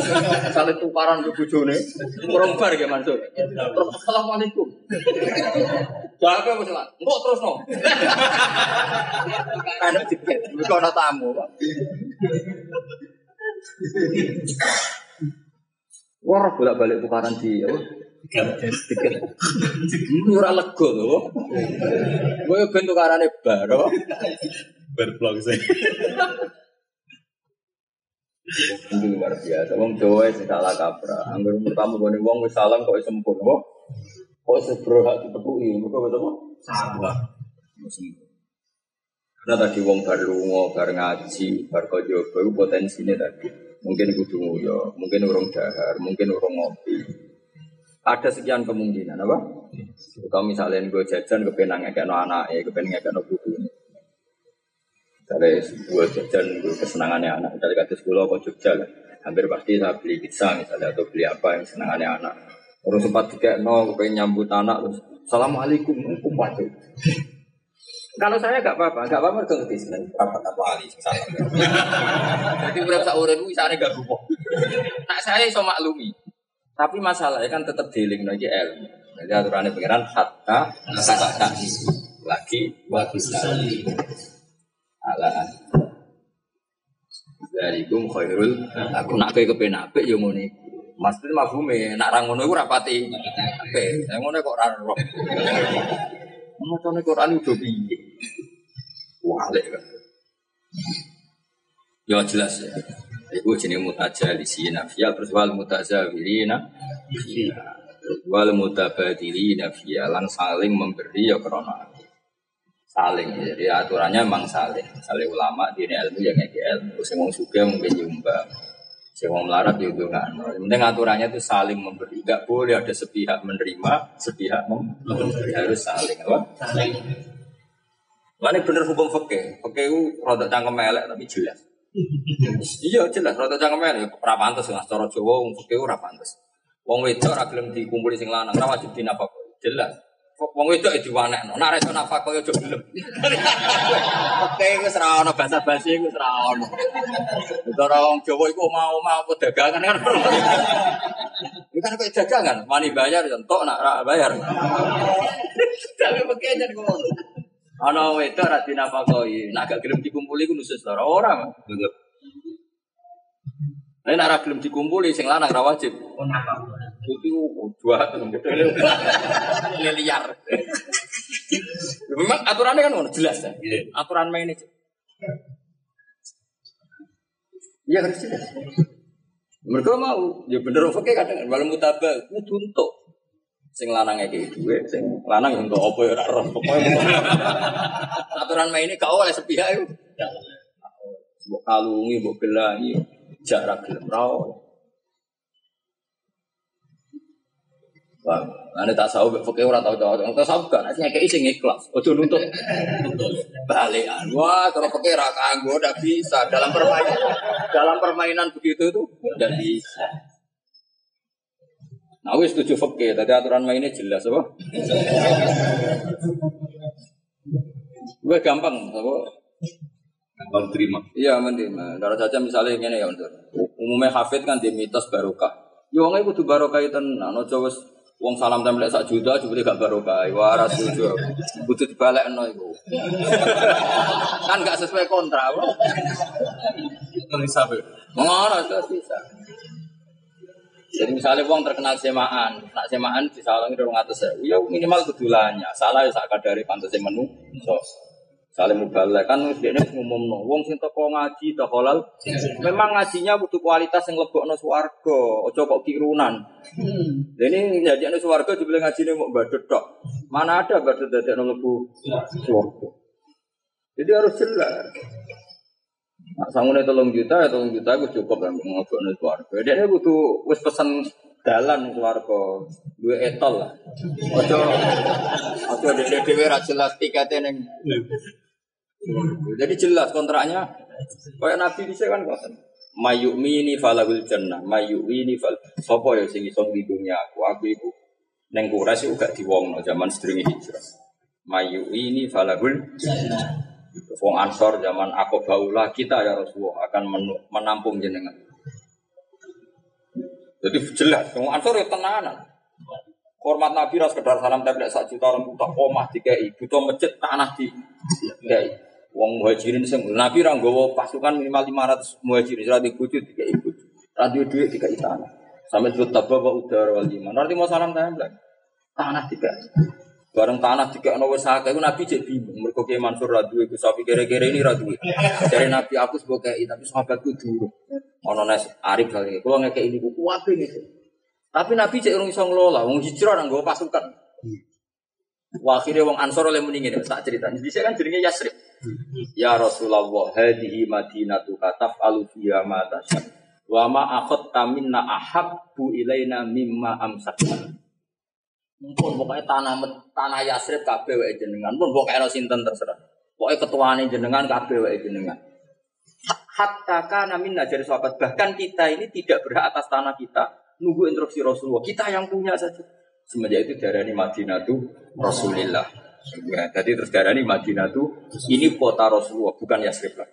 Sale tukaran ke bojone, kurang bar ya Mansur. Terus assalamualaikum. Jaga apa salah? Engkau terus no. Ada tiket, bukan ada tamu. Wah, bolak balik tukaran di? Tiket. Ini ora lega lho. Kowe ben tukarane bar. apa? Berblog saya. Itu luar biasa. Wong Jawa sing salah kaprah. Angger pertama gone wong wis salam kok sempur apa? Kok sebro hak ditepuki. Mergo apa? Salah. Karena tadi wong bar lunga, bar ngaji, bar kaya itu potensinya tadi. Mungkin kudu nguyo, mungkin urung dahar, mungkin urung ngopi. Ada sekian kemungkinan apa? Kalau misalnya gue jajan kepenang ngekekno anak, ya kepenang ngekekno putu. Misalnya gue jajan gue kesenangannya anak, dari kata sekolah ke Jogja lah. Hampir pasti saya beli pizza misalnya atau beli apa yang senangannya anak. Terus sempat tiga no, pengen nyambut anak terus Assalamualaikum, kumpul Kalau saya gak apa-apa, gak apa-apa gak ngerti sebenarnya. Apa tak wali, salah. Jadi berapa seorang itu misalnya gak gupo. Nak saya iso maklumi. Tapi masalahnya kan tetap dealing lagi ilmu. Jadi aturannya pengiran hatta hatta lagi waktu sekali. Ala Darikum khairul aku nak kowe kepen yo ngene iku. Maksudnya mafhume nak ra ngono iku rapati. Saya ngono kok ora roh. Macane Quran udah? Walik kan. Ya jelas ya. Iku jenis mutajalisi nafiyah terus wal mutazawirina Terus wal mutabadilina fiyah lan saling memberi ya krono saling jadi aturannya memang saling. Saling ulama di ini ilmu yang kayak ilmu. Sing wong suka mungkin nyumbang sing wong melarat ya nggak penting aturannya itu saling memberi. Nggak boleh ada sepihak menerima sepihak memberi. Harus saling apa? Saling. Mana bener hukum fakih, fakih itu rada cangkem elek tapi jelas. Iya jelas, rada cangkem elek, ora pantes lah. Cara Jawa wong fakih ora pantes. Wong wedok ora gelem dikumpuli sing lanang, ora wajib dinafakoi. Jelas. Wong wedok itu wanekno. Nek ora iso nafakoi aja gelem. Oke, wis ora ono basa-basi wis ora ono. Cara wong Jawa iku mau-mau apa dagangan kan. Ini kan kayak dagangan, wani bayar ya entok nak bayar. Tapi pakai aja. Ana wedok ora dinafakoi, nak gak gelem dikumpuli ku nusus ora ora. Nek nek ora gelem dikumpuli sing lanang ora wajib. Itu dua liar. Memang aturannya kan ngono jelas ya. Aturan main itu. Iya harus jelas. Mereka mau, ya bener oke kadang walau mutabah, kudu untuk sing lanang kayak duwe, sing lanang yang enggak apa ya ora roh. Pokoknya aturan main ini kau oleh sepihak itu. mbok kalungi, mbok gelangi, jarak gelem ra. Wah, ane tak tahu fakir ora tau tau. Tak tahu kan nek ngekeki sing ikhlas. Ojo nuntut balikan. Wah, kalau fakir ra kanggo ndak bisa dalam permainan. Dalam permainan begitu itu ndak bisa. Nah, wis setuju fakir. Tadi aturan mainnya jelas apa? Gue gampang, apa? Gampang terima. Iya, menerima. Kalau saja misalnya gini ya, untuk umumnya hafid kan di mitos barokah. Ya wong kudu barokah tenan, aja wis wong salam tempel sak juta jebule gak barokah. Wah, ora setuju. Kudu dibalekno iku. kan gak sesuai kontrak. apa? Kan sampai. Ngono terus bisa. Jadi misalnya wong terkenal semaan, nak semaan di salang itu ngatus saya, ya minimal kedulannya. Salah ya sakit dari pantas menu, so saling mubalek kan dia ini ngumum no, wong sing toko ngaji tak halal. Memang ngajinya butuh kualitas yang lebok no swargo, ojo kok kirunan. Ini jadi no swargo juga ngaji ini mau badut tok. Mana ada badut dari no lebu swargo. Jadi harus jelas. Nah, sangune tolong juta, ya tolong juta aku cukup lah ngobrol nih keluarga. Dia ini butuh wis pesen dalan keluarga, dua etol lah. Ojo, ojo dewe ra jelas tiketnya neng. Jadi jelas kontraknya. Kayak Nabi bisa kan kok. Mayu'mini falahul jannah, mayu'mini fal. Sopo ya sing iso dunia aku, aku iku neng Quraisy uga diwongno zaman sedurunge hijrah. Mayu'ini falahul jannah. Wong Ansor zaman aku baulah kita ya Rasulullah akan menampung jenengan. Jadi jelas, wong Ansor ya tenanan. Hormat Nabi ras sekedar salam tempel sak juta orang buta omah dikai, butuh masjid tanah di dikai. Wong muhajirin sing Nabi ra nggawa pasukan minimal 500 muhajirin ra di bojo dikai bojo. Ra duwe dhuwit dikai tanah. Sampai disebut tabba wa udara wal iman. Nanti mau salam tempel. Tanah dikai. Bareng tanah tiga ono wis akeh iku Nabi cek bingung. Mergo Kiai Mansur ra duwe Gus Sapi kere-kere ini ra duwe. Dari Nabi aku sebagai tapi sahabatku dulu. Ono nes Arif kali. Kulo ngekek ini buku wae gitu. Tapi Nabi cek urung iso ngelola, wong hijrah nang nggawa pasukan. Wah, akhirnya wong Ansor oleh mendingin tak cerita. Jadi saya kan jenenge Yasrib. Ya Rasulullah, hadhihi madinatu kataf alu fiha ma tasya. Wa ma akhadta minna ahabbu ilaina mimma amsakna. Mumpun pokoknya tanah tanah Yasrib kabeh wae jenengan. Pun pokoknya sinten terserah. Pokoknya ketuane jenengan kabeh wae jenengan. Hatta kana minna jadi sahabat bahkan kita ini tidak berhak atas tanah kita nunggu instruksi Rasulullah. Kita yang punya saja. Semenjak itu darani Madinah itu Rasulullah. Ya, jadi terus darani Madinah itu ini kota Rasulullah bukan Yasrib lah.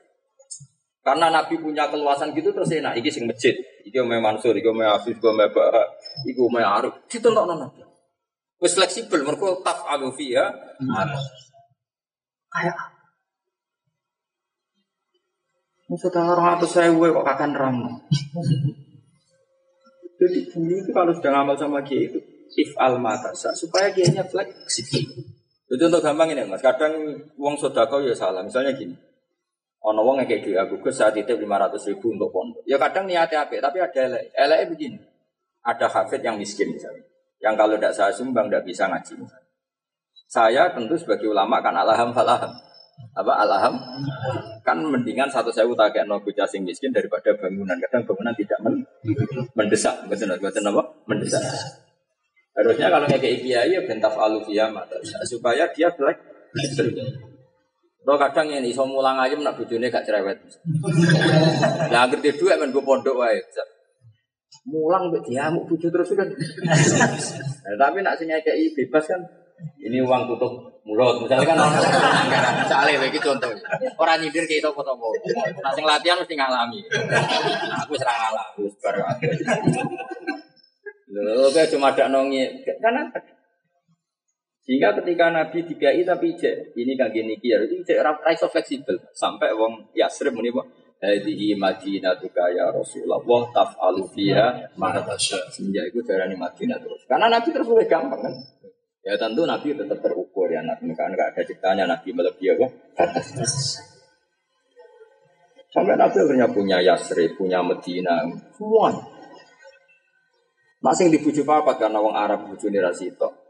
Karena Nabi punya keluasan gitu terus enak. Iki sing masjid, iki omeh Mansur, iki omeh Afif, iki omeh Baha, omeh Arif. Nabi. Wis fleksibel, mereka taf alu fiha. Kayak Maksudnya orang atau saya kok kakan ram. Jadi dulu itu kalau sudah ngamal sama kiai itu if al matasa supaya kiainya fleksibel. Itu untuk gampang ini mas. Kadang uang sodako ya salah. Misalnya gini. Ono wong yang kayak gitu, aku ke saat itu 500 ribu untuk pondok. Ya kadang niatnya apa, tapi ada elek. Elek begini. Ada hafid yang miskin misalnya. Yang kalau tidak saya sumbang tidak bisa ngaji. Saya tentu sebagai ulama kan alham falaham. Apa alham? Kan mendingan satu saya utak no bocah sing miskin daripada bangunan. Kadang bangunan tidak men mendesak. Betul apa? Mendesak. Harusnya kalau kayak kiai ya bentaf alufiyah mata supaya dia black. Lo kadang ini iso mulang aja nak bojone gak cerewet. Lah ngerti duit men gue pondok wae. Mulang mbek diamuk bojo terus kan. Nah, tapi nak sing kayak bebas kan? Ini uang tutup mulut misalnya kan. Misalnya begitu contoh. Orang nyindir kayak itu foto mau nah sing latihan mesti ngalami. Nah, aku serang ngalami. Baru Loh, kayak cuma ada nongi karena sehingga ketika Nabi dikai tapi cek ini kan gini kia itu cek raiso fleksibel. Sampai wong Yasrib muni Hadihi Madinatuka ya Rasulullah taf'alu fiha ma tasya. Semenjak itu darani Madinah terus. Karena Nabi terus lebih gampang kan. Ya tentu Nabi tetap terukur ya Nabi kan enggak ada ciptanya Nabi melebihi apa? Batas. Sampai Nabi akhirnya punya Yasrib, punya Medina, semua. Masing dibujuk apa karena wong Arab bujune rasito.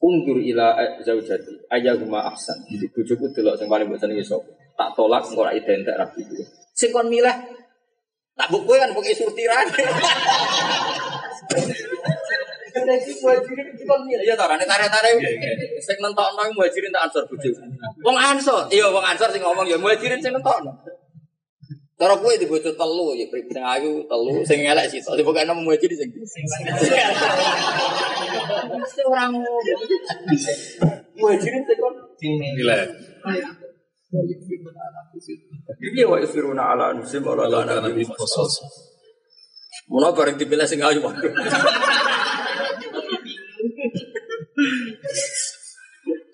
Ungdur ila zaujati ayahuma ahsan. Di bujuku delok sing paling mbok senengi. Tak tolak engko ora identik rabi kuwi. Sing kon milih tak mbok kowe kan pokoke surtiran. Jadi muhajirin iki kon milih ya tarane tare-tare. Sing nentokno iku muhajirin tak ansor bojo. Wong ansor, iya wong ansor sing ngomong ya muhajirin sing nentokno. Cara kowe di bojo telu ya pri sing ayu telu sing elek sitok dipokoke nang muhajirin sing. Orang muhajirin sing kon Nilai. Iya wa isfiruna ala nusim wa ala nabi Mula bareng dipilih sing ayu waduh.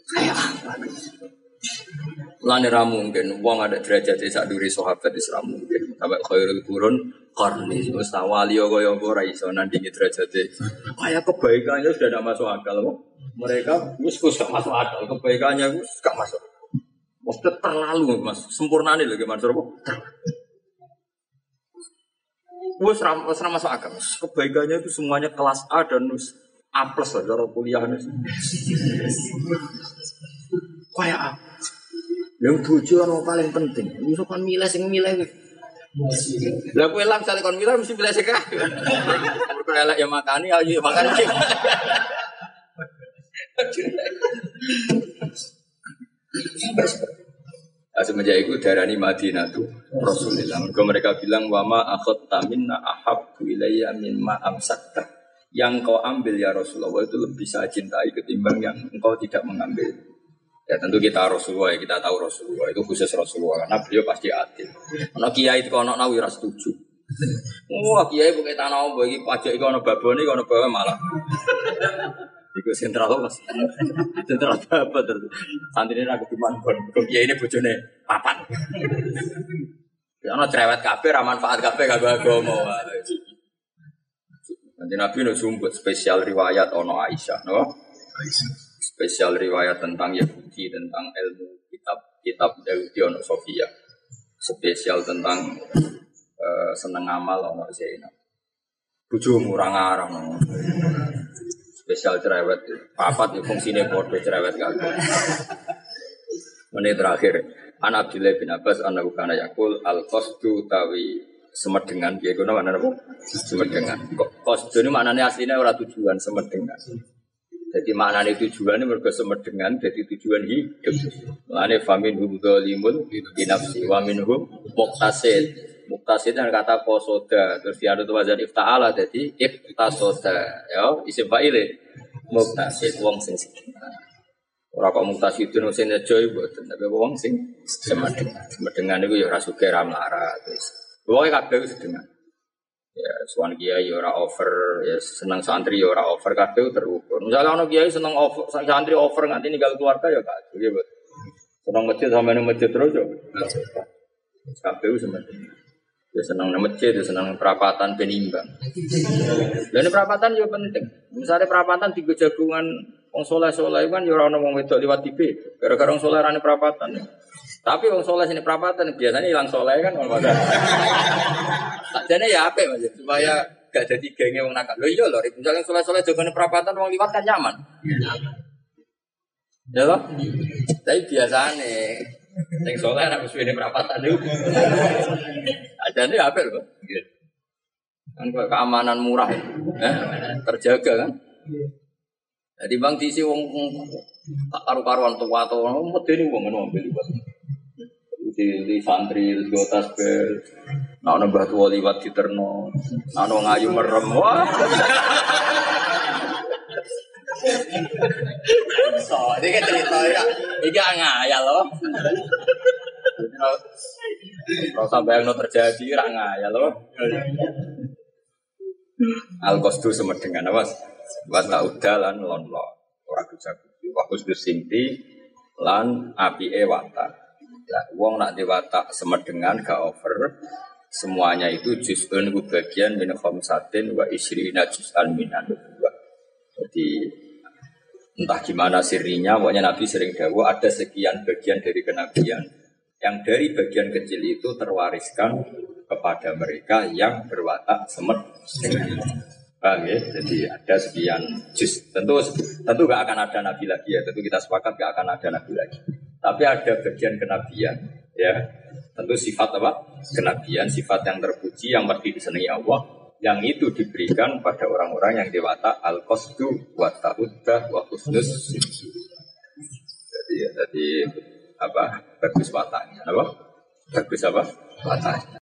Kayak apa? Lani mungkin wong ada derajat sak duri sahabat wis ra mungkin. Sampai khairul qurun qarni wis wali kaya apa ora iso nandingi derajate. Kayak kebaikannya sudah tidak masuk akal kok. Mereka wis gak masuk akal, kebaikannya wis gak masuk. Wis terlalu Mas, sempurnane lho gimana apa? Wes ram, wes ram masuk akal. Kebaikannya itu semuanya kelas A dan wes A plus lah cara kuliahnya. Kayak apa? Yang bojo orang paling penting. Bisa kan milih sing milih. Lah kowe lang sale kon milih mesti milih kabeh. Mergo elek ya makani ayo ya makan. Nah, semenjak itu darani Madinah tuh Rasulullah. Mereka, mereka bilang wama akhot taminna ahab ilayya min ma amsakta. Yang kau ambil ya Rasulullah itu lebih saya cintai ketimbang yang engkau tidak mengambil. Ya tentu kita Rasulullah, ya, kita tahu Rasulullah itu khusus Rasulullah karena beliau pasti adil. Karena kiai itu kalau nawi ras setuju. Wah kiai bukan tanah bagi pajak itu ono babone, ono bawa malah. Iku sentral apa mas? Sentral apa terus? Santri ini aku cuma kon, kiai ini bojone papan. Karena cerewet kafe, ramanfaat kafe kagak agama. Nanti Nabi nu sumput spesial riwayat ono Aisyah, no? Spesial riwayat tentang Yahudi, tentang ilmu kitab kitab Yahudi ono Sofia. Spesial tentang eh, seneng amal ono Zainab. Bujumu orang arang no. Spesial cerewet, papat ya fungsinya bodoh cerewet kagak. Menit terakhir, An Abdullah bin Abbas an kana yakul al qasdu tawi semedengan dia guna mana apa? Semedengan. Kok qasdu ini maknanya aslinya ora tujuan semedengan. Jadi maknanya tujuan ini mereka semedengan jadi tujuan hidup. Maknanya famin hum dzalimun binafsi wa minhum muqtasid. Muqtasid dan kata kosoda terus dia ada tuh wazan ifta'ala jadi iftasoda ya isim fa'ile muqtasid wong sing. Ora kok itu nusin joy buatan, tapi wong sing semedengan. Semedengan itu ya rasuke ramlara terus. Wong kabeh wis. Ya suan kiai ya ora over, ya seneng santri ya ora over kabeh terukur. Misalnya ono kiai seneng over, santri over nganti ninggal keluarga ya kacau ya buat. Seneng masjid sama nang masjid terus ya. Kabeh wis. Ya seneng nang masjid, ya seneng perapatan penimbang. Dan ini perapatan juga penting. Misalnya perapatan tiga jagungan wong soleh soleh kan ya orang wong wedok liwat TV. Gara-gara wong soleh perapatan. Tapi wong soleh sini perapatan biasanya hilang soleh kan wong pada. Sakjane ya apa mas supaya gak jadi gengnya wong nakal. Lo iya loh, misalnya soleh soleh jagungan perapatan wong liwat kan nyaman. Ya loh. Tapi biasanya yang soleh anak musuh ini perapatan itu. Ajane apa loh? Kan kayak keamanan murah ya. Eh, terjaga kan. Jadi bang diisi wong tak karu-karuan tua atau wong medeni wong ngono ambil liwat. Di, di santri di atas bel. Nah, ono batu liwat di terno. Ono ngayu merem. Wah. So, ini kan cerita ya. Ini ngayal loh. Kalau sampai yang terjadi, rak ngayal loh. Al kostu semedengan apa? Wata udalan lon lon. Orang bisa kudu. Wakus bersinti lan api e wata. Lah, wong nak diwata semedengan gak over. Semuanya itu ku bagian min khamsatin wa isrina juz'an minan. Jadi entah gimana sirinya, pokoknya Nabi sering dawo ada sekian bagian dari kenabian yang dari bagian kecil itu terwariskan kepada mereka yang berwatak semet Paham ya? Jadi ada sekian juz. Tentu tentu gak akan ada nabi lagi ya. Tentu kita sepakat gak akan ada nabi lagi. Tapi ada bagian kenabian ya Tentu sifat apa? Kenabian, sifat yang terpuji, yang mesti disenangi Allah. Yang itu diberikan pada orang-orang yang dewata al-qasdu wa ta'uddah wa husnus simsu. Jadi, jadi apa? Bagus wataknya, apa? Bagus apa? Wataknya.